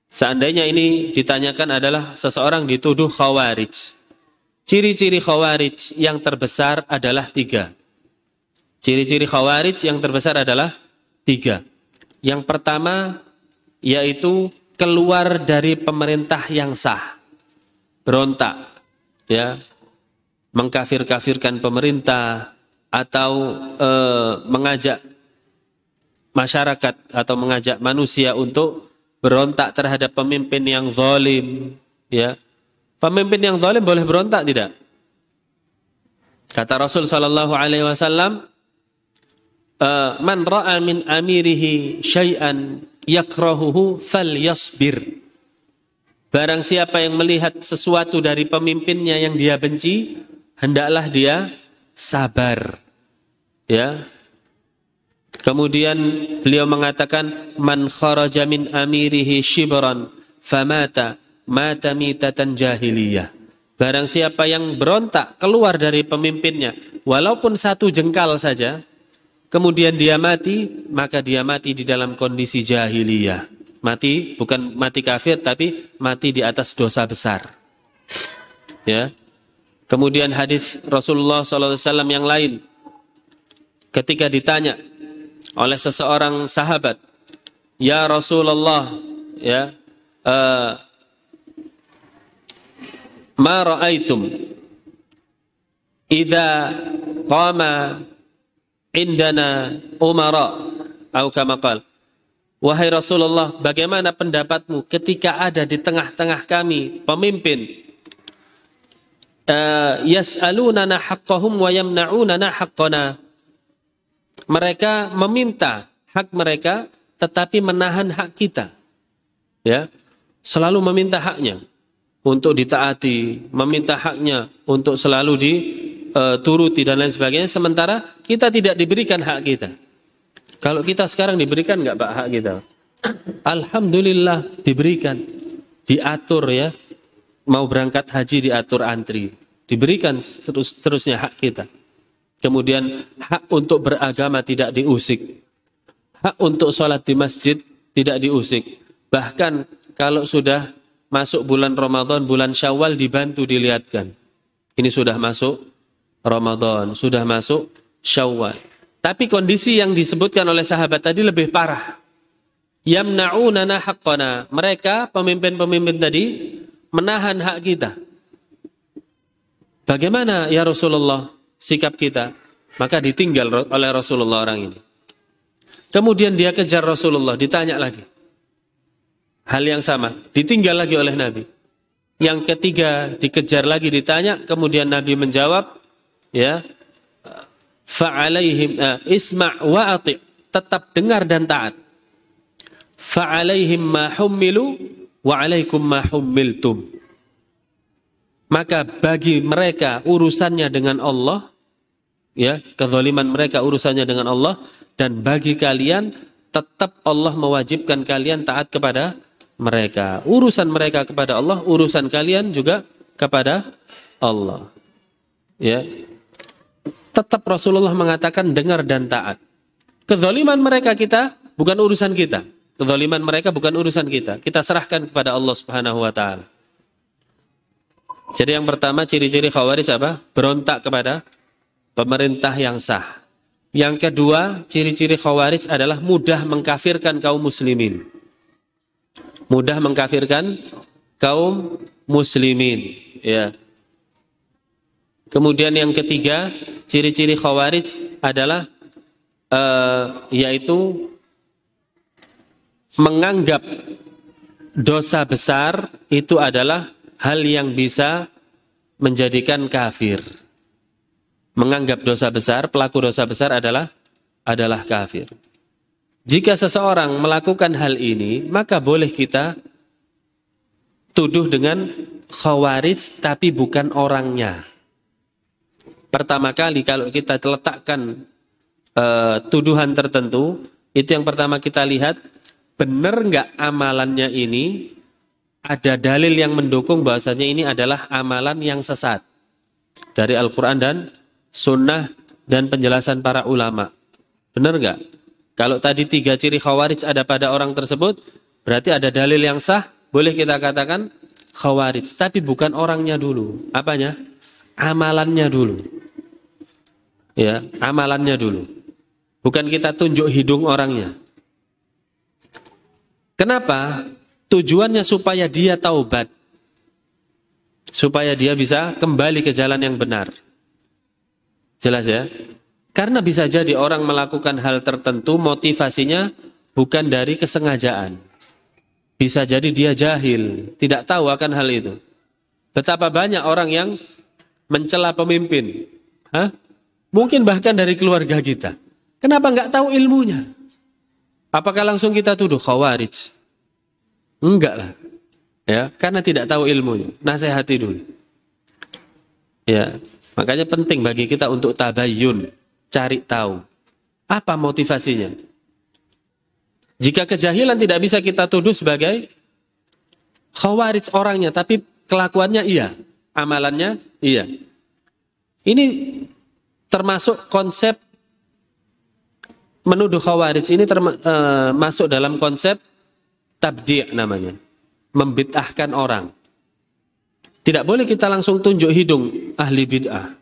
Seandainya ini ditanyakan adalah seseorang dituduh khawarij. Ciri-ciri khawarij yang terbesar adalah tiga. Ciri-ciri khawarij yang terbesar adalah tiga. Yang pertama yaitu keluar dari pemerintah yang sah. Berontak. ya Mengkafir-kafirkan pemerintah, atau e, mengajak masyarakat atau mengajak manusia untuk berontak terhadap pemimpin yang zalim ya pemimpin yang zalim boleh berontak tidak kata Rasul sallallahu alaihi wasallam e, man ra'a min amirihi syai'an yakrahuhu falyasbir barang siapa yang melihat sesuatu dari pemimpinnya yang dia benci hendaklah dia sabar. Ya. Kemudian beliau mengatakan man kharaja min amirihi shibran famata mata mitatan jahiliyah. Barang siapa yang berontak keluar dari pemimpinnya walaupun satu jengkal saja kemudian dia mati maka dia mati di dalam kondisi jahiliyah. Mati bukan mati kafir tapi mati di atas dosa besar. Ya. Kemudian hadis Rasulullah SAW yang lain ketika ditanya oleh seseorang sahabat, Ya Rasulullah, ya, uh, ma ra'aitum idza qama indana umara atau kama qal. Wahai Rasulullah, bagaimana pendapatmu ketika ada di tengah-tengah kami pemimpin? Uh, yas'alunana haqqahum wa yamna'unana haqqana. Mereka meminta hak mereka tetapi menahan hak kita. Ya. Selalu meminta haknya untuk ditaati, meminta haknya untuk selalu dituruti dan lain sebagainya sementara kita tidak diberikan hak kita. Kalau kita sekarang diberikan nggak Pak hak kita? Alhamdulillah diberikan, diatur ya. Mau berangkat haji diatur antri, diberikan terus terusnya hak kita. Kemudian hak untuk beragama tidak diusik. Hak untuk sholat di masjid tidak diusik. Bahkan kalau sudah masuk bulan Ramadan, bulan Syawal dibantu dilihatkan. Ini sudah masuk Ramadan, sudah masuk Syawal. Tapi kondisi yang disebutkan oleh sahabat tadi lebih parah yamna'unana haqqana. Mereka pemimpin-pemimpin tadi menahan hak kita. Bagaimana ya Rasulullah sikap kita? Maka ditinggal oleh Rasulullah orang ini. Kemudian dia kejar Rasulullah, ditanya lagi. Hal yang sama, ditinggal lagi oleh Nabi. Yang ketiga dikejar lagi ditanya, kemudian Nabi menjawab, ya, fa'alaihim uh, isma' wa ati' tetap dengar dan taat fa'alaihim ma hummilu wa alaikum ma. Maka bagi mereka urusannya dengan Allah, ya, kezaliman mereka urusannya dengan Allah dan bagi kalian tetap Allah mewajibkan kalian taat kepada mereka. Urusan mereka kepada Allah, urusan kalian juga kepada Allah. Ya. Tetap Rasulullah mengatakan dengar dan taat. Kezaliman mereka kita bukan urusan kita. Kezaliman mereka bukan urusan kita. Kita serahkan kepada Allah Subhanahu wa taala. Jadi yang pertama ciri-ciri khawarij apa? Berontak kepada pemerintah yang sah. Yang kedua, ciri-ciri khawarij adalah mudah mengkafirkan kaum muslimin. Mudah mengkafirkan kaum muslimin, ya. Kemudian yang ketiga, ciri-ciri khawarij adalah uh, yaitu menganggap dosa besar itu adalah hal yang bisa menjadikan kafir. Menganggap dosa besar, pelaku dosa besar adalah adalah kafir. Jika seseorang melakukan hal ini, maka boleh kita tuduh dengan khawarij tapi bukan orangnya. Pertama kali kalau kita letakkan uh, tuduhan tertentu, itu yang pertama kita lihat benar nggak amalannya ini ada dalil yang mendukung bahasanya ini adalah amalan yang sesat dari Al-Quran dan Sunnah dan penjelasan para ulama. Benar nggak? Kalau tadi tiga ciri khawarij ada pada orang tersebut, berarti ada dalil yang sah, boleh kita katakan khawarij. Tapi bukan orangnya dulu. Apanya? Amalannya dulu. Ya, amalannya dulu. Bukan kita tunjuk hidung orangnya. Kenapa? Tujuannya supaya dia taubat. Supaya dia bisa kembali ke jalan yang benar. Jelas ya? Karena bisa jadi orang melakukan hal tertentu motivasinya bukan dari kesengajaan. Bisa jadi dia jahil, tidak tahu akan hal itu. Betapa banyak orang yang mencela pemimpin. Hah? Mungkin bahkan dari keluarga kita. Kenapa nggak tahu ilmunya? Apakah langsung kita tuduh khawarij? Enggak lah. Ya, karena tidak tahu ilmunya. Nasihati dulu. Ya, makanya penting bagi kita untuk tabayun, cari tahu apa motivasinya. Jika kejahilan tidak bisa kita tuduh sebagai khawarij orangnya, tapi kelakuannya iya, amalannya iya. Ini termasuk konsep menuduh khawarij ini termasuk uh, dalam konsep tabdi' namanya. Membid'ahkan orang. Tidak boleh kita langsung tunjuk hidung ahli bid'ah.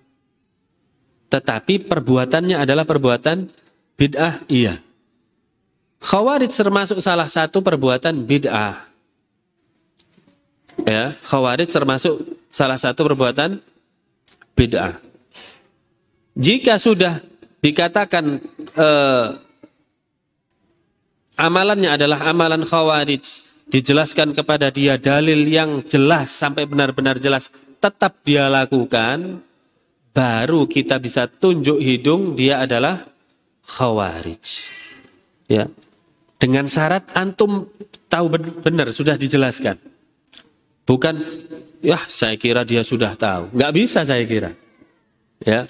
Tetapi perbuatannya adalah perbuatan bid'ah, iya. Khawarij termasuk salah satu perbuatan bid'ah. Ya, khawarij termasuk salah satu perbuatan bid'ah. Jika sudah dikatakan eh, amalannya adalah amalan khawarij, dijelaskan kepada dia dalil yang jelas sampai benar-benar jelas, tetap dia lakukan, baru kita bisa tunjuk hidung dia adalah khawarij. Ya. Dengan syarat antum tahu benar sudah dijelaskan. Bukan ya saya kira dia sudah tahu. Nggak bisa saya kira. Ya.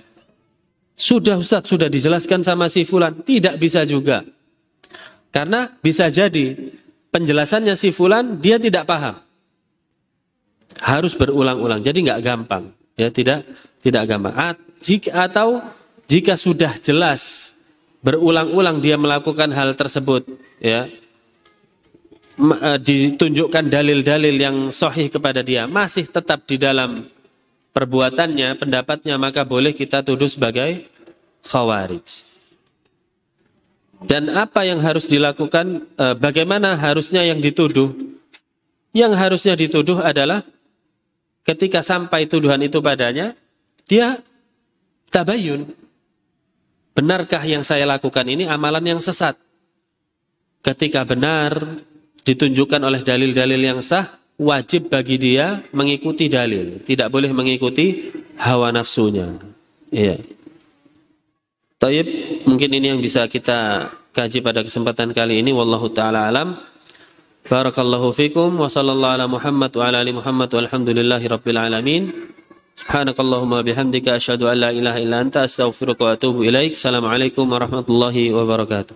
Sudah Ustaz, sudah dijelaskan sama si fulan. Tidak bisa juga. Karena bisa jadi penjelasannya si fulan dia tidak paham. Harus berulang-ulang. Jadi nggak gampang. Ya, tidak tidak gampang. At, jika, atau jika sudah jelas berulang-ulang dia melakukan hal tersebut, ya eh, ditunjukkan dalil-dalil yang sahih kepada dia masih tetap di dalam perbuatannya, pendapatnya, maka boleh kita tuduh sebagai khawarij. Dan apa yang harus dilakukan, eh, bagaimana harusnya yang dituduh? Yang harusnya dituduh adalah ketika sampai tuduhan itu padanya, dia tabayun. Benarkah yang saya lakukan ini amalan yang sesat? Ketika benar, ditunjukkan oleh dalil-dalil yang sah, wajib bagi dia mengikuti dalil, tidak boleh mengikuti hawa nafsunya. Iya. Taib, mungkin ini yang bisa kita kaji pada kesempatan kali ini. Wallahu taala alam. Barakallahu fikum wa sallallahu ala Muhammad wa ala ali Muhammad rabbil alamin. Subhanakallahumma bihamdika asyhadu an la ilaha illa anta astaghfiruka wa atubu ilaik. Assalamualaikum warahmatullahi wabarakatuh.